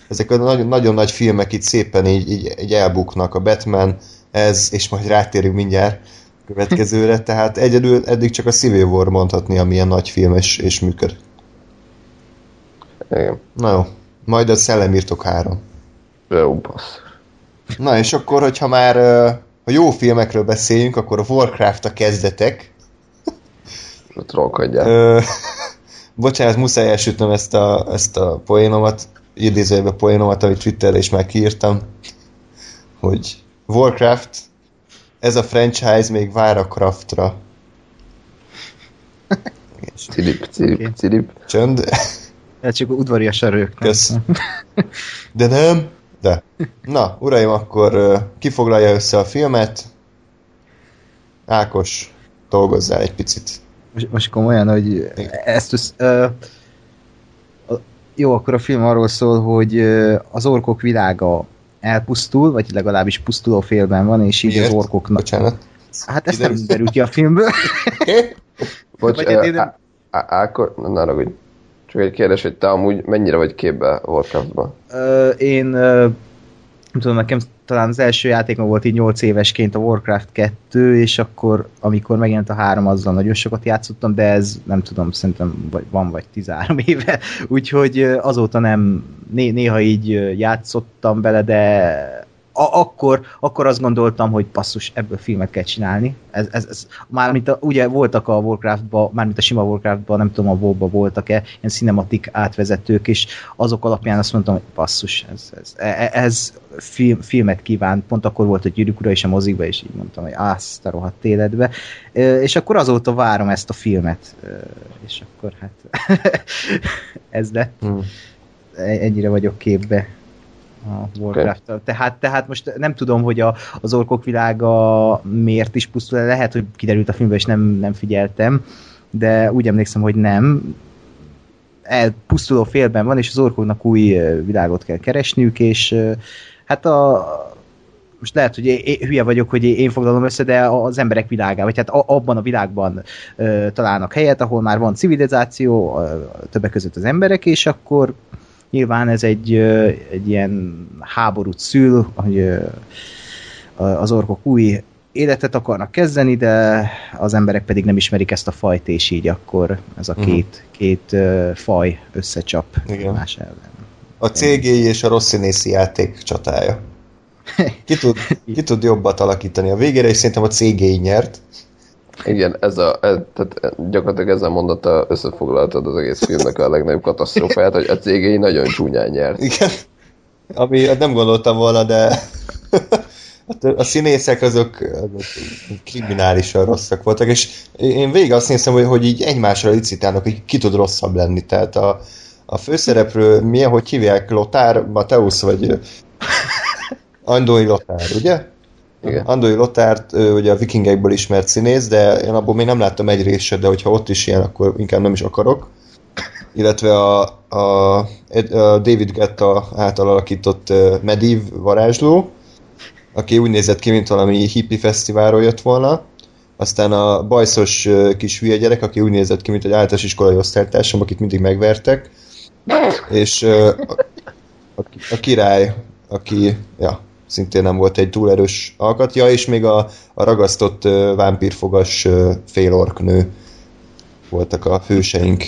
ezek a nagyon, nagyon nagy filmek itt szépen így, így, így elbuknak, a Batman, ez, és majd rátérünk mindjárt következőre, tehát egyedül eddig csak a Civil War mondhatni, amilyen nagy film és, és működ. Igen. Na jó, majd a Szellemírtok három. Jó, bassz. Na és akkor, hogyha már a jó filmekről beszéljünk, akkor a Warcraft a kezdetek. Trollkodjál. Bocsánat, muszáj elsütnöm ezt a, ezt a poénomat, idézőjebe poénomat, amit Twitterre is már kiírtam, hogy Warcraft, ez a franchise még vár a Craftra. Cilip, cilip, Oké. cilip. Csönd. Ez csak udvariasan rögtön. Kösz. De nem? De. Na, uraim, akkor kifoglalja össze a filmet. Ákos, dolgozzál egy picit. Most, most komolyan, hogy Igen. ezt össz, ö, jó, akkor a film arról szól, hogy az orkok világa elpusztul, vagy legalábbis pusztuló félben van, és így Miért? az orkoknak... Bocsánat. Hát ezt nem Kiderült. derült ki a filmből. Bocs, Vagy hát én ö, nem- Á- Á- Ákor, na, ne ragudj. Csak egy kérdés, hogy te amúgy mennyire vagy képbe Warcraftban? Ö, én nem tudom, nekem talán az első játékom volt így 8 évesként a Warcraft 2, és akkor, amikor megjelent a 3, azzal nagyon sokat játszottam, de ez nem tudom, szerintem van vagy 13 éve, úgyhogy azóta nem, né, néha így játszottam bele, de a, akkor, akkor azt gondoltam, hogy basszus, ebből filmet kell csinálni. Ez, ez, ez, mármint a, ugye voltak a Warcraftban, mármint a sima Warcraftban, nem tudom a WoW-ba voltak-e, ilyen cinematik átvezetők, és azok alapján azt mondtam, hogy basszus, ez, ez, ez, ez film, filmet kíván. Pont akkor volt a Gyűrűk Ura és a mozikba, és így mondtam, hogy azt a rohadt életbe. És akkor azóta várom ezt a filmet. És akkor hát ez lett. Hmm. Ennyire vagyok képbe a warcraft okay. tehát, tehát most nem tudom, hogy a, az orkok világa miért is pusztul, lehet, hogy kiderült a filmben, és nem, nem figyeltem, de úgy emlékszem, hogy nem. Elpusztuló félben van, és az orkoknak új világot kell keresniük, és hát a, most lehet, hogy én, hülye vagyok, hogy én foglalom össze, de az emberek világában, vagy hát abban a világban ö, találnak helyet, ahol már van civilizáció, ö, többek között az emberek, és akkor nyilván ez egy, egy ilyen háborút szül, hogy az orkok új életet akarnak kezdeni, de az emberek pedig nem ismerik ezt a fajt, és így akkor ez a Mhm. két, két ö, faj összecsap Igen. más ellen. A CGI és a rossz színészi játék csatája. Ki tud, ki tud jobbat alakítani a végére, és szerintem a CGI nyert. Igen, ez a, ez, tehát gyakorlatilag ezzel mondata összefoglaltad az egész filmnek a legnagyobb katasztrófáját, hogy a cégei nagyon csúnyán nyert. Igen. Ami hát nem gondoltam volna, de a színészek azok, azok kriminálisan rosszak voltak, és én végig azt néztem, hogy, hogy így egymásra licitálnak, hogy ki tud rosszabb lenni. Tehát a, a főszereplő, milyen, hogy hívják, Lothar Mateusz, vagy Andói Lothar, ugye? Igen. Andói Lothárt, ő ugye a vikingekből ismert színész, de én abból még nem láttam egy részt de hogyha ott is ilyen, akkor inkább nem is akarok. Illetve a, a, a David Guetta által alakított Medivh varázsló, aki úgy nézett ki, mint valami hippie fesztiválról jött volna. Aztán a bajszos kis hülye gyerek, aki úgy nézett ki, mint egy általános iskolai osztálytársam, akit mindig megvertek. És a, a, a király, aki ja, szintén nem volt egy túl erős alkatja, és még a, a ragasztott uh, vámpírfogas uh, félorknő voltak a hőseink.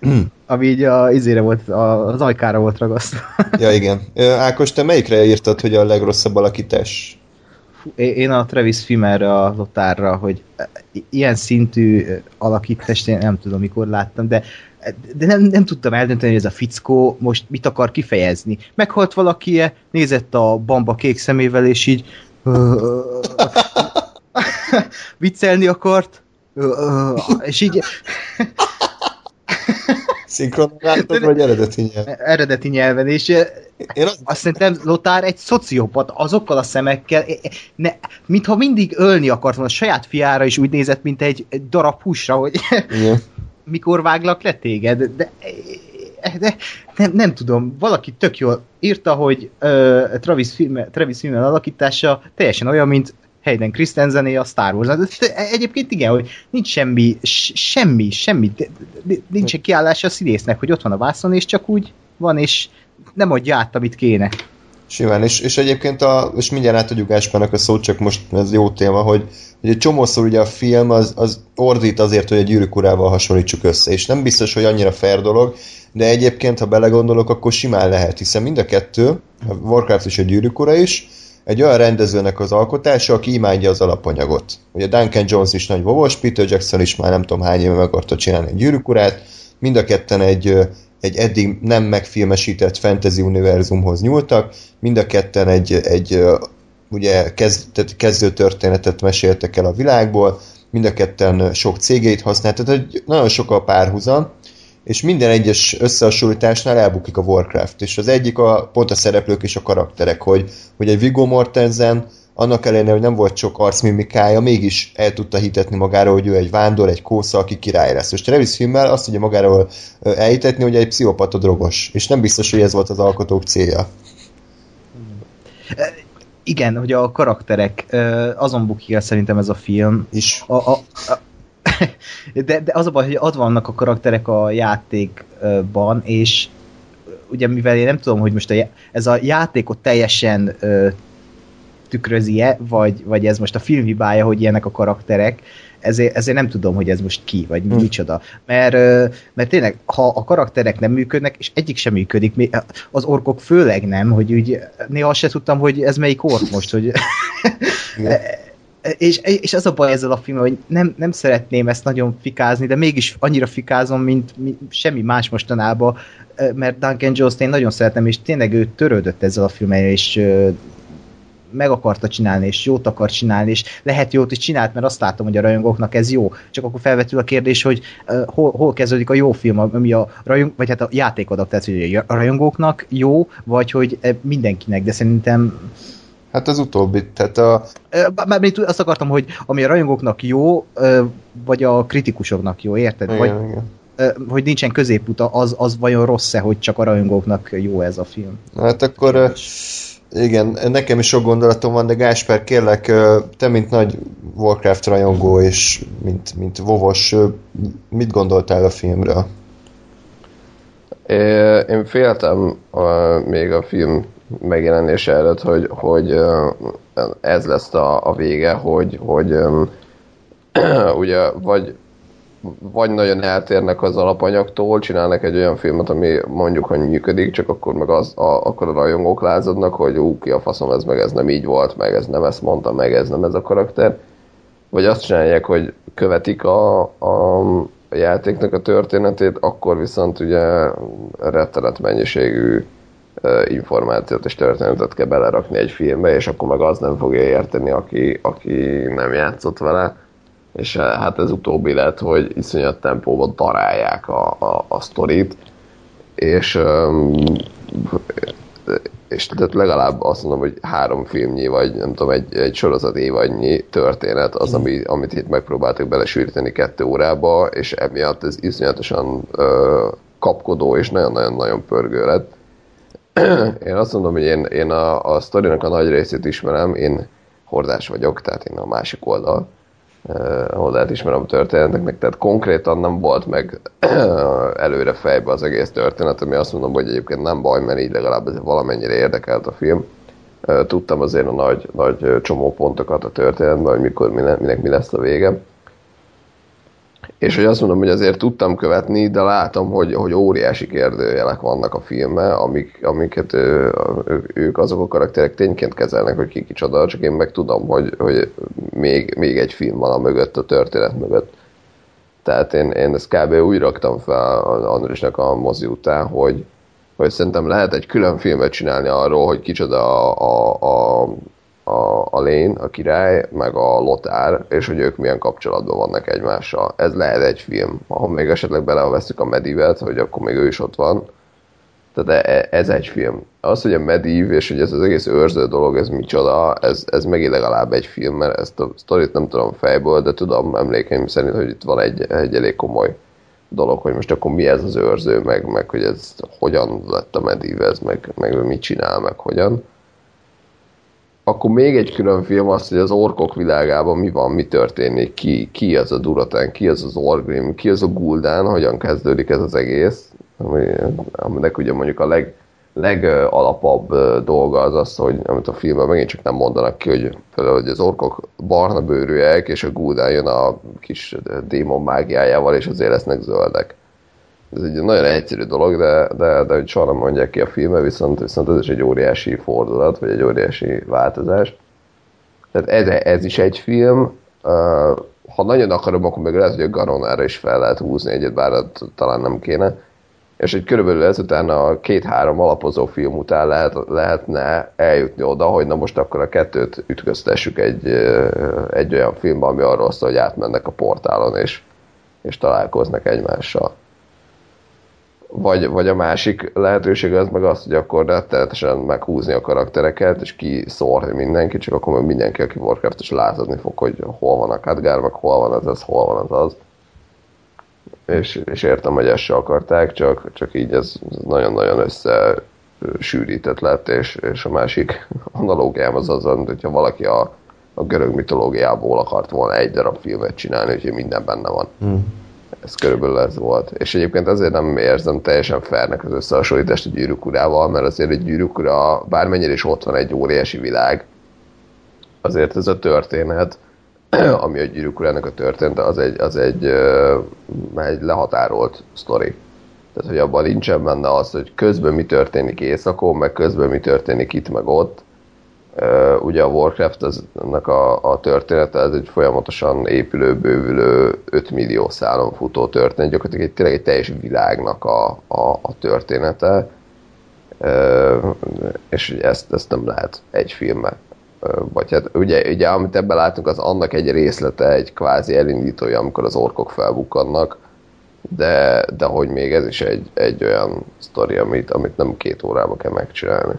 Ami így a, izére volt, a, az ajkára volt ragasztva. Ja, igen. Ákos, te melyikre írtad, hogy a legrosszabb alakítás? Én a Travis Fimerre, a Lotárra, hogy ilyen szintű alakítást én nem tudom, mikor láttam, de, de nem, nem tudtam eldönteni, hogy ez a fickó most mit akar kifejezni. Meghalt valaki -e, nézett a bamba kék szemével, és így viccelni akart, és így Szinkron látod, vagy eredeti nyelven? Eredeti nyelven, és én az... azt szerintem Lotár egy szociopat azokkal a szemekkel, ne, mintha mindig ölni akart volna, a saját fiára is úgy nézett, mint egy, egy darab húsra, hogy Igen. Mikor váglak le téged, de, de nem, nem tudom, valaki tök jól írta, hogy uh, Travis, film, Travis Fimmel alakítása teljesen olyan, mint Hayden Christensené a Star Wars. De egyébként igen, hogy nincs semmi, semmi, semmi, nincs egy kiállás a színésznek, hogy ott van a vászon, és csak úgy van, és nem adja át, amit kéne. Simán, és, és egyébként a, és mindjárt átadjuk Áspának a szót, csak most ez jó téma, hogy, hogy egy csomószor ugye a film az, az ordít azért, hogy egy gyűrűk urával hasonlítsuk össze, és nem biztos, hogy annyira fair dolog, de egyébként, ha belegondolok, akkor simán lehet, hiszen mind a kettő, a Warcraft és a gyűrűk ura is, egy olyan rendezőnek az alkotása, aki imádja az alapanyagot. Ugye Duncan Jones is nagy vovos, Peter Jackson is már nem tudom hány éve meg akarta csinálni egy gyűrűkurát, mind a ketten egy, egy eddig nem megfilmesített fantasy univerzumhoz nyúltak, mind a ketten egy, egy ugye kezd, tehát kezdő történetet meséltek el a világból, mind a ketten sok cégét használtak, tehát nagyon sok a párhuzam, és minden egyes összehasonlításnál elbukik a Warcraft, és az egyik a, pont a szereplők és a karakterek, hogy, hogy egy Viggo Mortensen annak ellenére, hogy nem volt sok arcmimikája, mégis el tudta hitetni magáról, hogy ő egy vándor, egy kósza, aki király lesz. És Travis filmmel azt tudja magáról elhitetni, hogy egy pszichopata drogos, és nem biztos, hogy ez volt az alkotók célja. Igen, hogy a karakterek, azon bukik el szerintem ez a film. Is. A, a, a, de, de az a baj, hogy adva vannak a karakterek a játékban, és ugye mivel én nem tudom, hogy most a, ez a játékot teljesen tükrözi-e, vagy, vagy ez most a filmhibája, hogy ilyenek a karakterek, ezért, ezért nem tudom, hogy ez most ki, vagy hmm. micsoda. Mert, mert tényleg, ha a karakterek nem működnek, és egyik sem működik, az orkok főleg nem, hogy úgy néha se tudtam, hogy ez melyik ork most, hogy és, és az a baj ezzel a film, hogy nem, nem szeretném ezt nagyon fikázni, de mégis annyira fikázom, mint, mint semmi más mostanában, mert Duncan Jones én nagyon szeretem, és tényleg ő törődött ezzel a filmmel, és meg akarta csinálni, és jót akar csinálni, és lehet jót is csinált, mert azt látom, hogy a rajongóknak ez jó. Csak akkor felvetül a kérdés, hogy uh, hol, hol kezdődik a jó film, ami a rajong, vagy hát a játékadaptáció, hogy a rajongóknak jó, vagy hogy mindenkinek, de szerintem Hát az utóbbi, tehát a... Mármint azt akartam, hogy ami a rajongóknak jó, vagy a kritikusoknak jó, érted? Igen, vagy, igen. Hogy nincsen középuta, az, az vajon rossz-e, hogy csak a rajongóknak jó ez a film? Hát akkor... Igen, nekem is sok gondolatom van, de Gásper, kérlek, te, mint nagy Warcraft rajongó, és mint, mint vovos, mit gondoltál a filmről? Én féltem még a film megjelenése előtt, hogy, hogy ez lesz a, a vége, hogy, hogy ugye vagy, vagy nagyon eltérnek az alapanyagtól, csinálnak egy olyan filmet, ami mondjuk, hogy működik, csak akkor meg az, a, akkor a rajongók lázadnak, hogy ú, ki a faszom, ez meg ez nem így volt, meg ez nem ezt mondta, meg ez nem ez a karakter. Vagy azt csinálják, hogy követik a, a, a játéknak a történetét, akkor viszont ugye rettenet mennyiségű információt és történetet kell belerakni egy filmbe, és akkor meg az nem fogja érteni, aki, aki nem játszott vele. És hát ez utóbbi lett, hogy iszonyat tempóban darálják a, a, a sztorit, és és tehát legalább azt mondom, hogy három filmnyi, vagy nem tudom, egy, egy sorozat évadnyi történet az, ami, amit itt megpróbáltak belesűríteni kettő órába, és emiatt ez iszonyatosan ö, kapkodó és nagyon-nagyon-nagyon pörgő lett. Én azt mondom, hogy én, én a, a sztorinak a nagy részét ismerem, én hordás vagyok, tehát én a másik oldal oldalt ismerem a történeteknek, tehát konkrétan nem volt meg előre fejbe az egész történet, ami azt mondom, hogy egyébként nem baj, mert így legalább ez valamennyire érdekelt a film. Tudtam azért a nagy, nagy csomópontokat a történetben, hogy mikor, minek mi lesz a vége és hogy azt mondom, hogy azért tudtam követni, de látom, hogy, hogy óriási kérdőjelek vannak a filmben, amik, amiket ő, ők azok a karakterek tényként kezelnek, hogy ki kicsoda, csak én meg tudom, hogy, hogy még, még egy film van a mögött, a történet mögött. Tehát én, én ezt kb. úgy raktam fel Andrisnak a mozi után, hogy, hogy szerintem lehet egy külön filmet csinálni arról, hogy kicsoda a, a, a, a, a Alén, a király, meg a Lotár, és hogy ők milyen kapcsolatban vannak egymással. Ez lehet egy film. Ha még esetleg beleveszük a Medivet, hogy akkor még ő is ott van. Tehát e, ez egy film. Az, hogy a Medív és hogy ez az egész őrző dolog, ez micsoda, ez, ez megint legalább egy film, mert ezt a sztorit nem tudom fejből, de tudom emlékeim szerint, hogy itt van egy, egy elég komoly dolog, hogy most akkor mi ez az őrző, meg, meg hogy ez hogyan lett a Medív, ez meg, meg mit csinál, meg hogyan akkor még egy külön film az, hogy az orkok világában mi van, mi történik, ki, ki az a Duratán, ki az az Orgrim, ki az a Guldán, hogyan kezdődik ez az egész, ami, aminek ugye mondjuk a leg, legalapabb dolga az az, hogy amit a filmben megint csak nem mondanak ki, hogy például hogy az orkok barna bőrűek, és a Guldán jön a kis démon mágiájával, és azért lesznek zöldek ez egy nagyon egyszerű dolog, de, de, de hogy soha nem mondják ki a filme, viszont, viszont ez is egy óriási fordulat, vagy egy óriási változás. Tehát ez, ez is egy film. Uh, ha nagyon akarom, akkor meg lehet, hogy a Garonára is fel lehet húzni egyet, bár talán nem kéne. És egy körülbelül ezután a két-három alapozó film után lehet, lehetne eljutni oda, hogy na most akkor a kettőt ütköztessük egy, egy olyan filmben, ami arról szól, hogy átmennek a portálon, és, és találkoznak egymással. Vagy, vagy a másik lehetőség az meg az, hogy akkor rettenetesen meghúzni a karaktereket, és kiszórni mindenki, csak akkor meg mindenki, aki Warcraft-es láthatni fog, hogy hol van a Khadgar, meg hol van az az, hol van az az. És, és értem, hogy ezt se akarták, csak, csak így ez nagyon-nagyon össze sűrített lett, és, és a másik analógiám az az, hogyha valaki a, a görög mitológiából akart volna egy darab filmet csinálni, úgyhogy minden benne van. Hmm ez körülbelül ez volt. És egyébként azért nem érzem teljesen fernek az összehasonlítást a gyűrűk urával, mert azért egy gyűrűk ura, bármennyire is ott van egy óriási világ, azért ez a történet, ami a gyűrűk urának a történet, az egy, az egy, egy lehatárolt sztori. Tehát, hogy abban nincsen benne az, hogy közben mi történik éjszakon, meg közben mi történik itt, meg ott, Uh, ugye a Warcraft az, ennek a, a története, ez egy folyamatosan épülő, bővülő 5 millió szálon futó történet, gyakorlatilag egy, tényleg egy teljes világnak a, a, a története, uh, és ezt, ezt nem lehet egy filmbe. Uh, vagy hát ugye, ugye amit ebben látunk, az annak egy részlete, egy kvázi elindítója, amikor az orkok felbukkannak, de, de hogy még ez is egy, egy olyan sztori, amit, amit nem két órában kell megcsinálni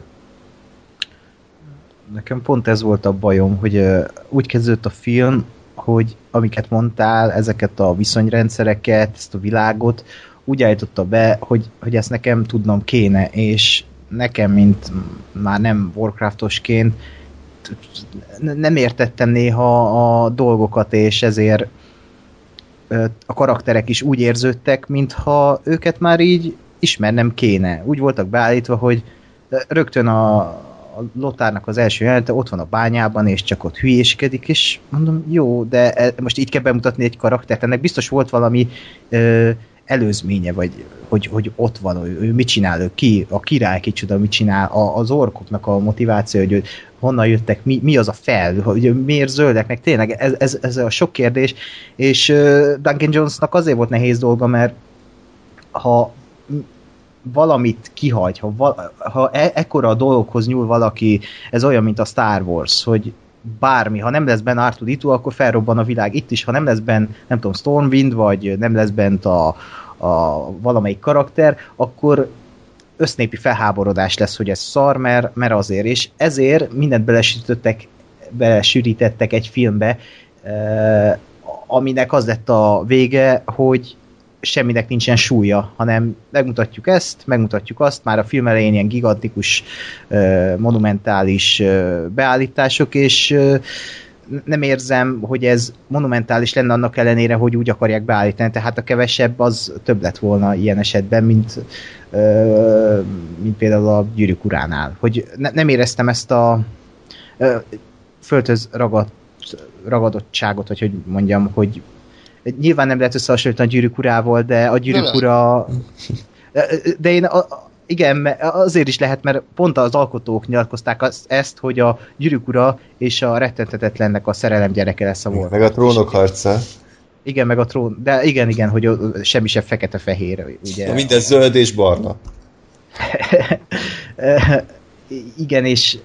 nekem pont ez volt a bajom, hogy úgy kezdődött a film, hogy amiket mondtál, ezeket a viszonyrendszereket, ezt a világot, úgy állította be, hogy, hogy ezt nekem tudnom kéne, és nekem, mint már nem Warcraftosként, nem értettem néha a dolgokat, és ezért a karakterek is úgy érződtek, mintha őket már így ismernem kéne. Úgy voltak beállítva, hogy rögtön a, a Lotárnak az első jelenete ott van a bányában, és csak ott hülyéskedik, és mondom, jó, de e, most így kell bemutatni egy karaktert, ennek biztos volt valami ö, előzménye, vagy hogy, hogy ott van, ő, ő mit csinál, ő ki, a király kicsoda mit csinál, a, az orkoknak a motiváció, hogy honnan jöttek, mi, mi az a fel, hogy miért zöldeknek, tényleg ez, ez, ez a sok kérdés, és uh, Duncan Jonesnak azért volt nehéz dolga, mert ha valamit kihagy, ha, val, ha e, ekkora a dolgokhoz nyúl valaki, ez olyan, mint a Star Wars, hogy bármi, ha nem lesz benne Arthur Itu, akkor felrobban a világ itt is, ha nem lesz benne, nem tudom, Stormwind, vagy nem lesz bent a, a valamelyik karakter, akkor össznépi felháborodás lesz, hogy ez szar, mert, mert azért, és ezért mindent belesítettek, belesűrítettek egy filmbe, eh, aminek az lett a vége, hogy semminek nincsen súlya, hanem megmutatjuk ezt, megmutatjuk azt, már a film elején ilyen gigantikus, monumentális beállítások, és nem érzem, hogy ez monumentális lenne annak ellenére, hogy úgy akarják beállítani, tehát a kevesebb az több lett volna ilyen esetben, mint, mint például a gyűrűk uránál. Hogy ne, nem éreztem ezt a földhöz ragadt, ragadottságot, vagy hogy mondjam, hogy nyilván nem lehet összehasonlítani a gyűrűk urával, de a gyűrűk ura... De én a, igen, azért is lehet, mert pont az alkotók nyilatkozták az, ezt, hogy a gyűrűk ura és a rettentetetlennek a szerelem gyereke lesz a volt. Meg a trónok harca. Igen, meg a trón, de igen, igen, hogy semmi sem fekete-fehér. Ugye. De minden zöld és barna. igen, és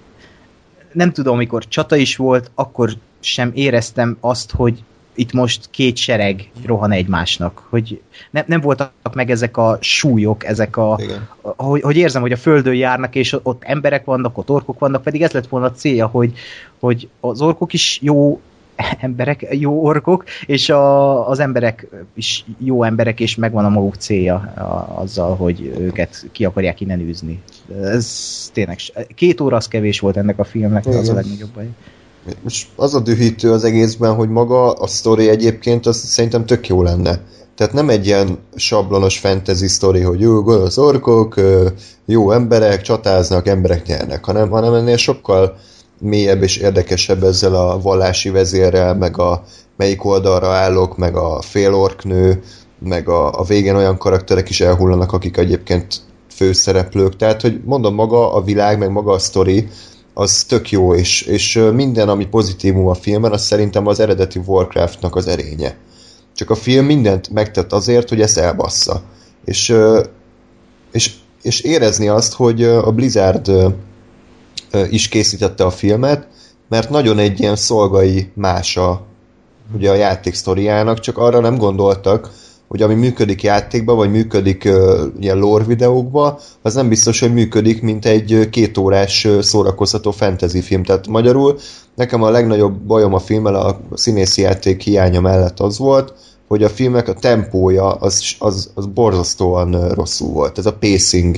nem tudom, amikor csata is volt, akkor sem éreztem azt, hogy itt most két sereg rohan egymásnak, hogy ne, nem voltak meg ezek a súlyok, ezek a, a hogy, hogy érzem, hogy a földön járnak, és ott emberek vannak, ott orkok vannak, pedig ez lett volna a célja, hogy, hogy az orkok is jó emberek, jó orkok, és a, az emberek is jó emberek, és megvan a maguk célja a, azzal, hogy őket ki akarják innen űzni. Ez tényleg, két óra az kevés volt ennek a filmnek, Igen. az a legnagyobb baj. Most az a dühítő az egészben, hogy maga a sztori egyébként az szerintem tök jó lenne. Tehát nem egy ilyen sablonos fantasy sztori, hogy jó, gonosz orkok, jó emberek, csatáznak, emberek nyernek, hanem, hanem ennél sokkal mélyebb és érdekesebb ezzel a vallási vezérrel, meg a melyik oldalra állok, meg a félorknő, meg a, a végén olyan karakterek is elhullanak, akik egyébként főszereplők. Tehát, hogy mondom, maga a világ, meg maga a sztori, az tök jó, és, és minden, ami pozitívum a filmben, az szerintem az eredeti Warcraftnak az erénye. Csak a film mindent megtett azért, hogy ezt elbassza. És, és, és érezni azt, hogy a Blizzard is készítette a filmet, mert nagyon egy ilyen szolgai mása ugye a játék sztoriának, csak arra nem gondoltak, hogy ami működik játékban, vagy működik uh, ilyen lore videókban, az nem biztos, hogy működik, mint egy két órás uh, szórakoztató fantasy film. Tehát magyarul nekem a legnagyobb bajom a filmmel a színészi játék hiánya mellett az volt, hogy a filmek a tempója az, az, az borzasztóan rosszul volt. Ez a pacing.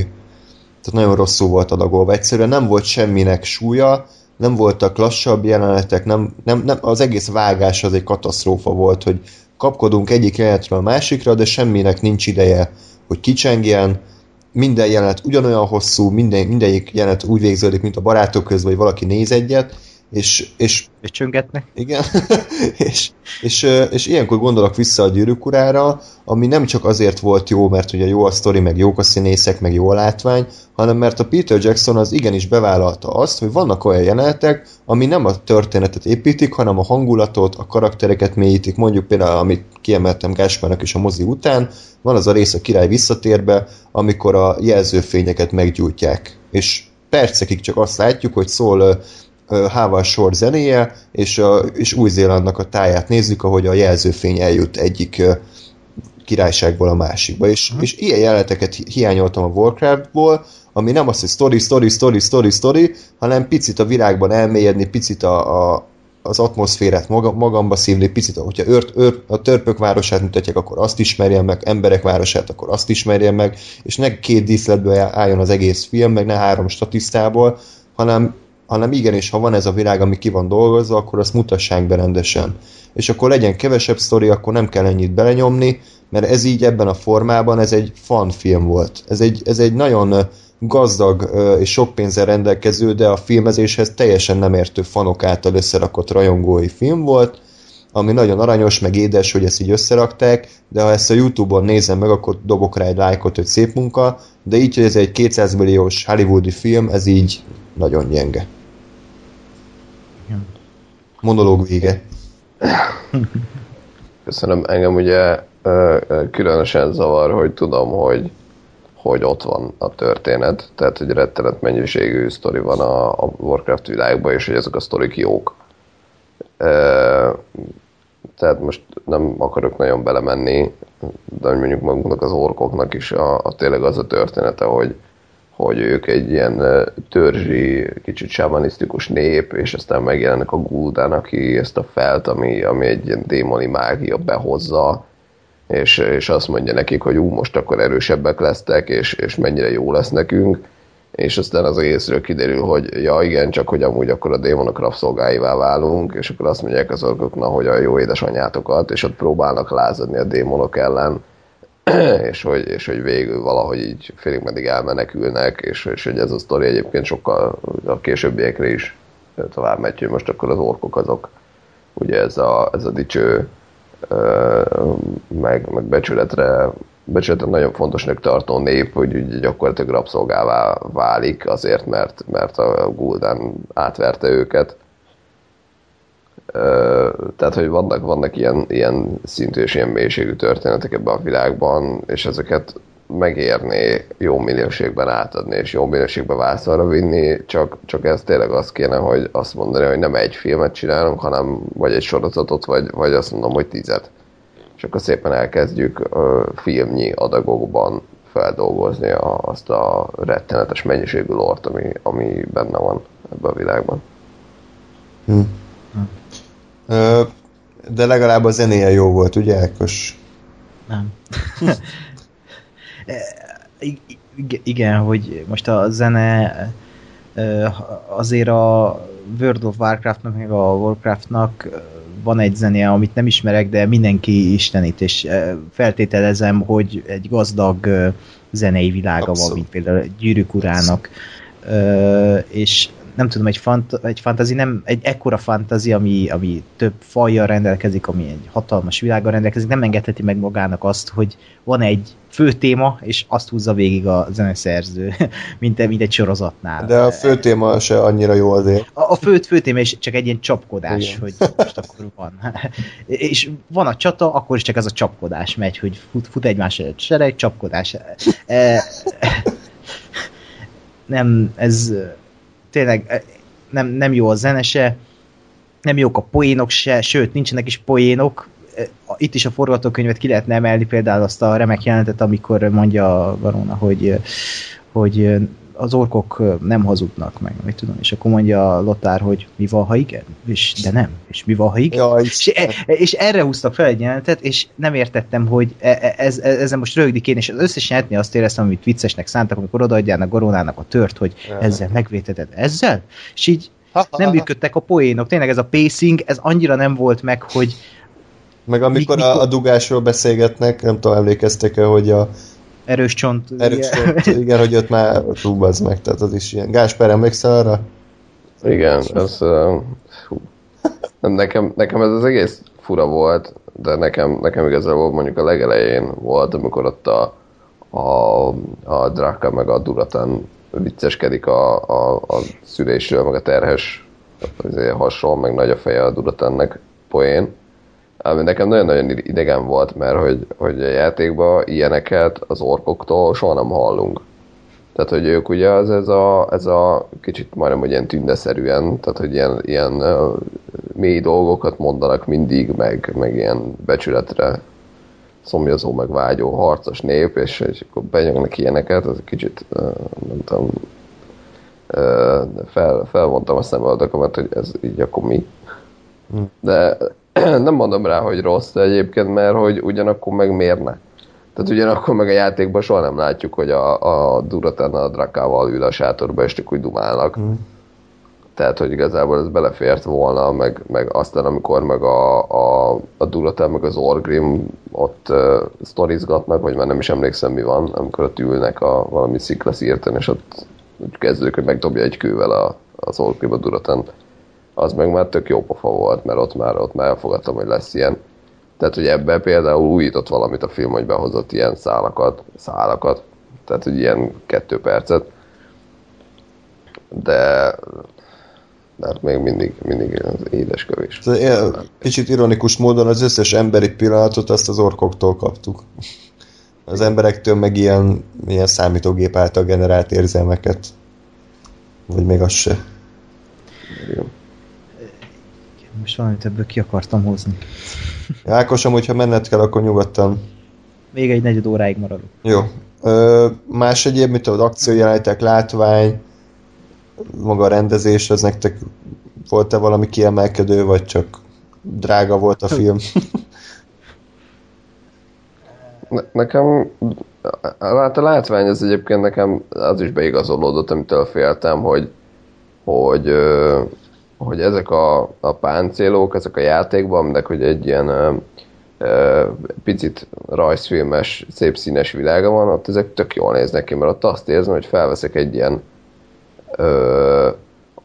Tehát nagyon rosszul volt adagolva. Egyszerűen nem volt semminek súlya, nem voltak lassabb jelenetek, nem, nem, nem, az egész vágás az egy katasztrófa volt, hogy kapkodunk egyik jelenetről a másikra, de semminek nincs ideje, hogy kicsengjen, minden jelenet ugyanolyan hosszú, minden, mindegyik jelenet úgy végződik, mint a barátok közben, vagy valaki néz egyet, és, és, és csöngetnek. Igen, és, és, és ilyenkor gondolok vissza a gyűrűk urára, ami nem csak azért volt jó, mert ugye jó a sztori, meg jók a színészek, meg jó a látvány, hanem mert a Peter Jackson az igenis bevállalta azt, hogy vannak olyan jelenetek, ami nem a történetet építik, hanem a hangulatot, a karaktereket mélyítik. Mondjuk például, amit kiemeltem Gáspárnak is a mozi után, van az a rész a király visszatérbe, amikor a jelzőfényeket meggyújtják. És percekig csak azt látjuk, hogy szól Hával sor zenéje, és, a, és Új-Zélandnak a táját nézzük, ahogy a jelzőfény eljut egyik királyságból a másikba. És, uh-huh. és ilyen jeleneteket hiányoltam a Warcraftból, ami nem az, hogy story, story, story, story, story, hanem picit a világban elmélyedni, picit a, a, az atmoszférát maga, magamba szívni, picit, hogyha ört, ört, a törpök városát mutatják, akkor azt ismerjen meg, emberek városát, akkor azt ismerjen meg, és ne két díszletből álljon az egész film, meg ne három statisztából, hanem hanem igenis, ha van ez a világ, ami ki van dolgozva, akkor azt mutassák be rendesen. És akkor legyen kevesebb sztori, akkor nem kell ennyit belenyomni, mert ez így ebben a formában, ez egy fan film volt. Ez egy, ez egy nagyon gazdag és sok pénzzel rendelkező, de a filmezéshez teljesen nem értő fanok által összerakott rajongói film volt, ami nagyon aranyos, meg édes, hogy ezt így összerakták, de ha ezt a Youtube-on nézem meg, akkor dobok rá egy lájkot, hogy szép munka, de így, hogy ez egy 200 milliós hollywoodi film, ez így nagyon gyenge. Monológ vége. Köszönöm. Engem ugye különösen zavar, hogy tudom, hogy, hogy ott van a történet, tehát hogy rettenet mennyiségű sztori van a, a Warcraft világban, és hogy ezek a sztorik jók. Tehát most nem akarok nagyon belemenni, de mondjuk magunknak az orkoknak is a, a tényleg az a története, hogy, hogy ők egy ilyen törzsi, kicsit sámanisztikus nép, és aztán megjelennek a Gul'dan, aki ezt a felt, ami, ami egy ilyen démoni mágia behozza, és, és azt mondja nekik, hogy ú, most akkor erősebbek lesztek, és, és mennyire jó lesz nekünk, és aztán az egészről kiderül, hogy ja igen, csak hogy amúgy akkor a démonok rabszolgáivá válunk, és akkor azt mondják az orkoknak, hogy a jó édesanyátokat, és ott próbálnak lázadni a démonok ellen, és hogy, és hogy végül valahogy így félig meddig elmenekülnek, és, és hogy ez a sztori egyébként sokkal a későbbiekre is tovább megy, hogy most akkor az orkok azok. Ugye ez a, ez a dicső meg, meg becsületre, becsületre nagyon fontosnak tartó nép, hogy gyakorlatilag rabszolgává válik azért, mert, mert a Gul'dan átverte őket tehát, hogy vannak, vannak ilyen, ilyen szintű és ilyen mélységű történetek ebben a világban, és ezeket megérné jó minőségben átadni, és jó minőségben vászonra vinni, csak, csak ez tényleg az kéne, hogy azt mondani, hogy nem egy filmet csinálunk, hanem vagy egy sorozatot, vagy, vagy azt mondom, hogy tizet. És akkor szépen elkezdjük ö, filmnyi adagokban feldolgozni a, azt a rettenetes mennyiségű lort, ami, ami benne van ebben a világban. Hm. De legalább a zenéje jó volt, ugye, Ákos? Nem. igen, hogy most a zene azért a World of Warcraftnak, meg a Warcraftnak van egy zenéje, amit nem ismerek, de mindenki istenít, és feltételezem, hogy egy gazdag zenei világa Abszolút. van, mint például Gyűrűk urának. És nem tudom, egy, fant, egy fantazi, nem egy ekkora fantazi, ami, ami több fajjal rendelkezik, ami egy hatalmas világgal rendelkezik, nem engedheti meg magának azt, hogy van egy fő téma, és azt húzza végig a zeneszerző, mint, mint egy sorozatnál. De a fő téma se annyira jó azért. A, a fő, fő téma is csak egy ilyen csapkodás, Igen. hogy most akkor van. és van a csata, akkor is csak ez a csapkodás megy, hogy fut, fut egymás előtt sereg, csapkodás. E, nem, ez tényleg eh, nem, nem jó a zene se, nem jók a poénok se, sőt, nincsenek is poénok. Eh, itt is a forgatókönyvet ki lehetne emelni, például azt a remek jelentet, amikor mondja a Varona, hogy, eh, hogy az orkok nem hazudnak meg, mit tudom, és akkor mondja Lotár, hogy mi van, ha igen, és de nem, és mi van, ha igen. Ja, és, e, és erre húztak fel egy jelentet, és nem értettem, hogy e, e, ez, ez, ezen most rögdik én, és az összes jelentni azt éreztem, amit viccesnek szántak, amikor odaadjának Goronának a tört, hogy ezzel megvéteted, ezzel? És így nem működtek a poénok. Tényleg ez a pacing, ez annyira nem volt meg, hogy meg amikor mi, a, a dugásról beszélgetnek, nem tudom, emlékeztek-e, hogy a erős csont. Erős csont, igen, hogy ott már túlbazd meg, tehát az is ilyen. Gásper, emlékszel arra? Igen, ez... Uh, hú. Nekem, nekem ez az egész fura volt, de nekem, nekem igazából mondjuk a legelején volt, amikor ott a, a, a Draka meg a Duratan vicceskedik a, a, a szülésről, meg a terhes hasonló, meg nagy a feje a Duratannek poén ami nekem nagyon-nagyon idegen volt, mert hogy, hogy a játékban ilyeneket az orkoktól soha nem hallunk. Tehát, hogy ők ugye az ez a, ez a kicsit majdnem, hogy ilyen tündeszerűen, tehát, hogy ilyen, ilyen uh, mély dolgokat mondanak mindig, meg, meg ilyen becsületre szomjazó, meg vágyó harcos nép, és, és akkor benyomnak ilyeneket, az kicsit, uh, nem tudom, uh, fel, felvontam a szemöldökömet, hogy ez így akkor mi. Hm. De nem mondom rá, hogy rossz egyébként, mert hogy ugyanakkor meg mérne. Tehát ugyanakkor meg a játékban soha nem látjuk, hogy a, a Duratan a Drakával ül a sátorba, és csak úgy dumálnak. Mm. Tehát, hogy igazából ez belefért volna, meg, meg aztán amikor meg a, a, a Duratan, meg az Orgrim ott uh, sztorizgatnak, vagy már nem is emlékszem mi van, amikor ott ülnek a valami sziklaszírten, és ott kezdődik, hogy megdobja egy kővel a, az Orgrim a Duratan az meg már tök jó pofa volt, mert ott már, ott már elfogadtam, hogy lesz ilyen. Tehát, hogy ebben például újított valamit a film, hogy behozott ilyen szálakat, szálakat, tehát, hogy ilyen kettő percet. De de hát még mindig, mindig az édes kövés. Kicsit ironikus módon az összes emberi pillanatot azt az orkoktól kaptuk. Az emberektől meg ilyen, ilyen számítógép által generált érzelmeket. Vagy még az se. Jó most valamit ebből ki akartam hozni. Ákosom, hogyha menned kell, akkor nyugodtan. Még egy negyed óráig maradok. Jó. Ö, más egyéb, mint az akciójelenetek, látvány, maga a rendezés, az nektek volt-e valami kiemelkedő, vagy csak drága volt a film? Ne, nekem hát a látvány az egyébként nekem az is beigazolódott, amitől féltem, hogy, hogy hogy ezek a, a páncélók, ezek a játékban, aminek hogy egy ilyen ö, ö, picit rajzfilmes, szép színes világa van, ott ezek tök jól néznek ki, mert ott azt érzem, hogy felveszek egy ilyen ö,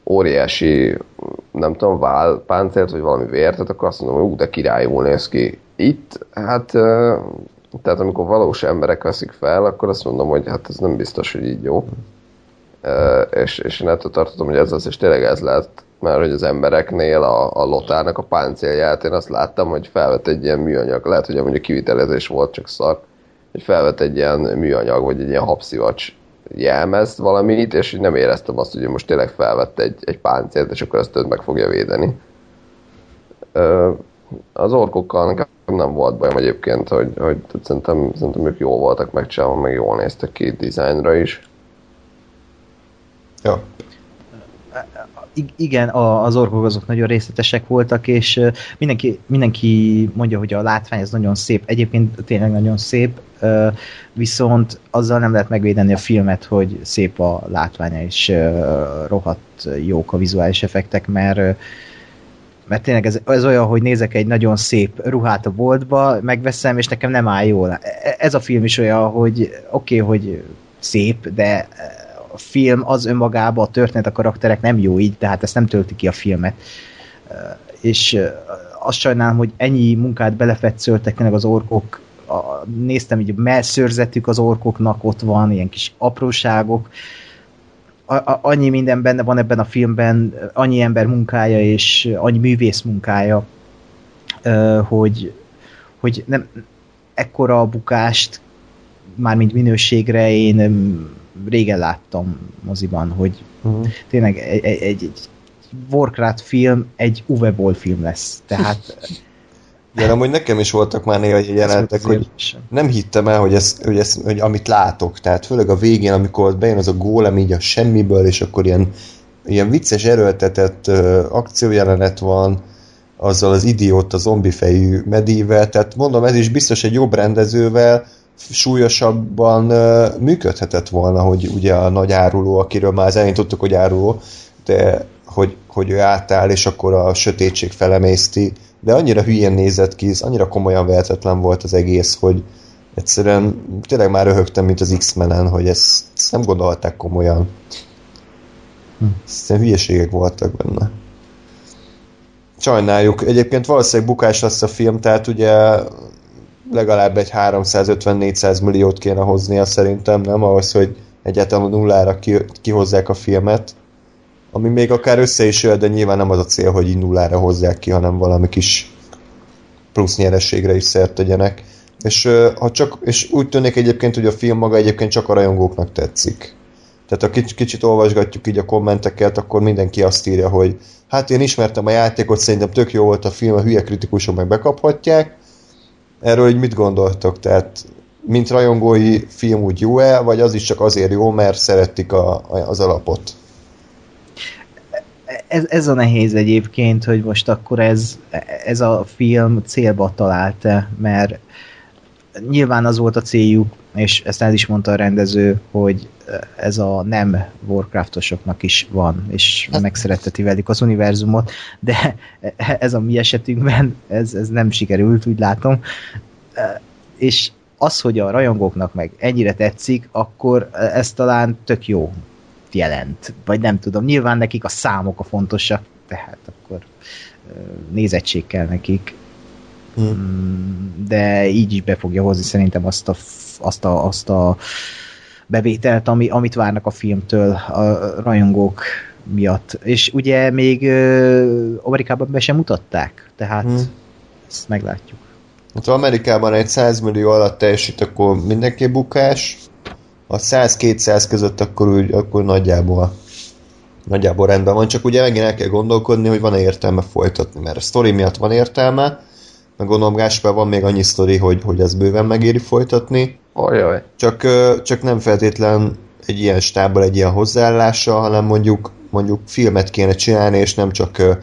óriási, nem tudom, válpáncélt, vagy valami vértet, akkor azt mondom, hogy ú, de királyul néz ki. Itt, hát, ö, tehát amikor valós emberek veszik fel, akkor azt mondom, hogy hát ez nem biztos, hogy így jó. Uh, és, és én ettől tartottam, hogy ez az, és tényleg ez lett mert hogy az embereknél a, a lotárnak a páncélját én azt láttam, hogy felvett egy ilyen műanyag, lehet, hogy mondjuk kivitelezés volt, csak szar, hogy felvett egy ilyen műanyag, vagy egy ilyen habszivacs jelmezt valamit, és így nem éreztem azt, hogy most tényleg felvett egy, egy páncélt, és akkor ezt meg fogja védeni. Az orkokkal nekem nem volt bajom egyébként, hogy, hogy szerintem, szerintem ők jól voltak megcsinálva, meg jól néztek ki dizájnra is. Ja. Igen, az orkok azok nagyon részletesek voltak, és mindenki, mindenki mondja, hogy a látvány ez nagyon szép. Egyébként tényleg nagyon szép, viszont azzal nem lehet megvédeni a filmet, hogy szép a látványa, és rohadt jók a vizuális effektek, mert mert tényleg ez, ez olyan, hogy nézek egy nagyon szép ruhát a boltba, megveszem, és nekem nem áll jól. E, ez a film is olyan, hogy oké, okay, hogy szép, de a film az önmagában, a történet, a karakterek nem jó így, tehát ezt nem tölti ki a filmet. És azt sajnálom, hogy ennyi munkát belefetszöltek tényleg az orkok, a, néztem, hogy melszörzetük az orkoknak ott van, ilyen kis apróságok, a, a, annyi minden benne van ebben a filmben, annyi ember munkája és annyi művész munkája, hogy, hogy nem ekkora a bukást, mármint minőségre én régen láttam moziban, hogy uh-huh. tényleg egy, egy, egy Warcraft film egy Uwe Boll film lesz. Tehát igen, amúgy nekem is voltak már néha jelentek, hogy nem hittem el, hogy, ez, hogy, ez, hogy amit látok, tehát főleg a végén, amikor bejön az a gólem így a semmiből, és akkor ilyen, ilyen vicces erőltetett uh, akciójelenet van, azzal az idióta zombifejű medível, tehát mondom, ez is biztos egy jobb rendezővel súlyosabban működhetett volna, hogy ugye a nagy áruló, akiről már az elején tudtuk, hogy áruló, de hogy, hogy ő átáll, és akkor a sötétség felemészti, de annyira hülyén nézett ki, annyira komolyan vehetetlen volt az egész, hogy egyszerűen tényleg már röhögtem, mint az X-menen, hogy ezt, ezt nem gondolták komolyan. Hm. Szerintem hülyeségek voltak benne. Sajnáljuk. Egyébként valószínűleg bukás lesz a film, tehát ugye legalább egy 350-400 milliót kéne hoznia szerintem, nem? Ahhoz, hogy egyáltalán nullára kihozzák a filmet ami még akár össze is jön, de nyilván nem az a cél, hogy így nullára hozzák ki, hanem valami kis plusz nyerességre is szert tegyenek. És, ha csak, és úgy tűnik egyébként, hogy a film maga egyébként csak a rajongóknak tetszik. Tehát ha kicsit, kicsit olvasgatjuk így a kommenteket, akkor mindenki azt írja, hogy hát én ismertem a játékot, szerintem tök jó volt a film, a hülye kritikusok meg bekaphatják. Erről így mit gondoltok? Tehát mint rajongói film úgy jó-e, vagy az is csak azért jó, mert szeretik a, az alapot? ez, ez a nehéz egyébként, hogy most akkor ez, ez a film célba találta, mert nyilván az volt a céljuk, és ezt el is mondta a rendező, hogy ez a nem Warcraftosoknak is van, és hát- megszeretteti velük az univerzumot, de ez a mi esetünkben ez, ez nem sikerült, úgy látom. És az, hogy a rajongóknak meg ennyire tetszik, akkor ez talán tök jó jelent, vagy nem tudom, nyilván nekik a számok a fontosak, tehát akkor nézettség kell nekik. Hmm. De így is be fogja hozni szerintem azt a, azt a, azt a bevételt, ami, amit várnak a filmtől a rajongók miatt. És ugye még ö, Amerikában be sem mutatták, tehát hmm. ezt meglátjuk. Hát Amerikában egy 100 millió alatt teljesít, akkor mindenki bukás, a 100-200 között akkor, úgy, akkor nagyjából nagyjából rendben van, csak ugye megint el kell gondolkodni, hogy van-e értelme folytatni, mert a sztori miatt van értelme, meg gondolom Gáspár van még annyi sztori, hogy, hogy ez bőven megéri folytatni. Ajaj. Csak, csak nem feltétlen egy ilyen stábbal, egy ilyen hozzáállással, hanem mondjuk, mondjuk filmet kéne csinálni, és nem csak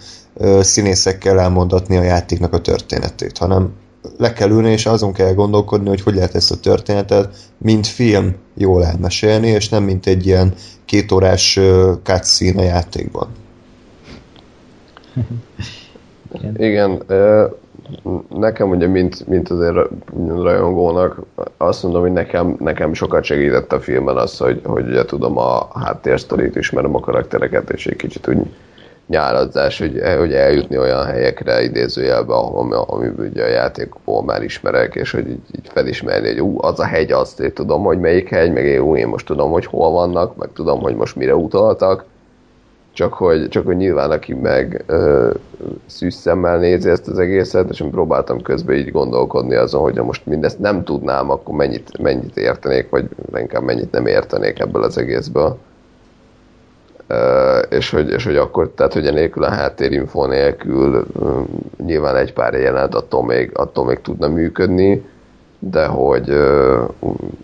színészekkel elmondatni a játéknak a történetét, hanem le kell ülni, és azon kell gondolkodni, hogy hogy lehet ezt a történetet, mint film jól elmesélni, és nem mint egy ilyen kétórás cutscene a játékban. Igen, nekem ugye, mint, mint azért rajongónak, azt mondom, hogy nekem, nekem sokat segített a filmben az, hogy, hogy ugye tudom a háttérsztorit, ismerem a karaktereket, és egy kicsit úgy nyárazás, hogy, hogy eljutni olyan helyekre idézőjelben, ami, ami ugye a játékból már ismerek, és hogy így, így felismerni, hogy ú, az a hegy, azt én tudom, hogy melyik hegy, meg én, ú, én most tudom, hogy hol vannak, meg tudom, hogy most mire utaltak. Csak hogy, csak hogy nyilván aki meg szűz szemmel nézi ezt az egészet, és én próbáltam közben így gondolkodni azon, hogy ha most mindezt nem tudnám, akkor mennyit, mennyit értenék, vagy inkább mennyit nem értenék ebből az egészből. Ö, és, hogy, és hogy akkor, tehát hogy nélkül a háttérinfo nélkül ö, nyilván egy pár jelenet attól még, attól még tudna működni, de hogy,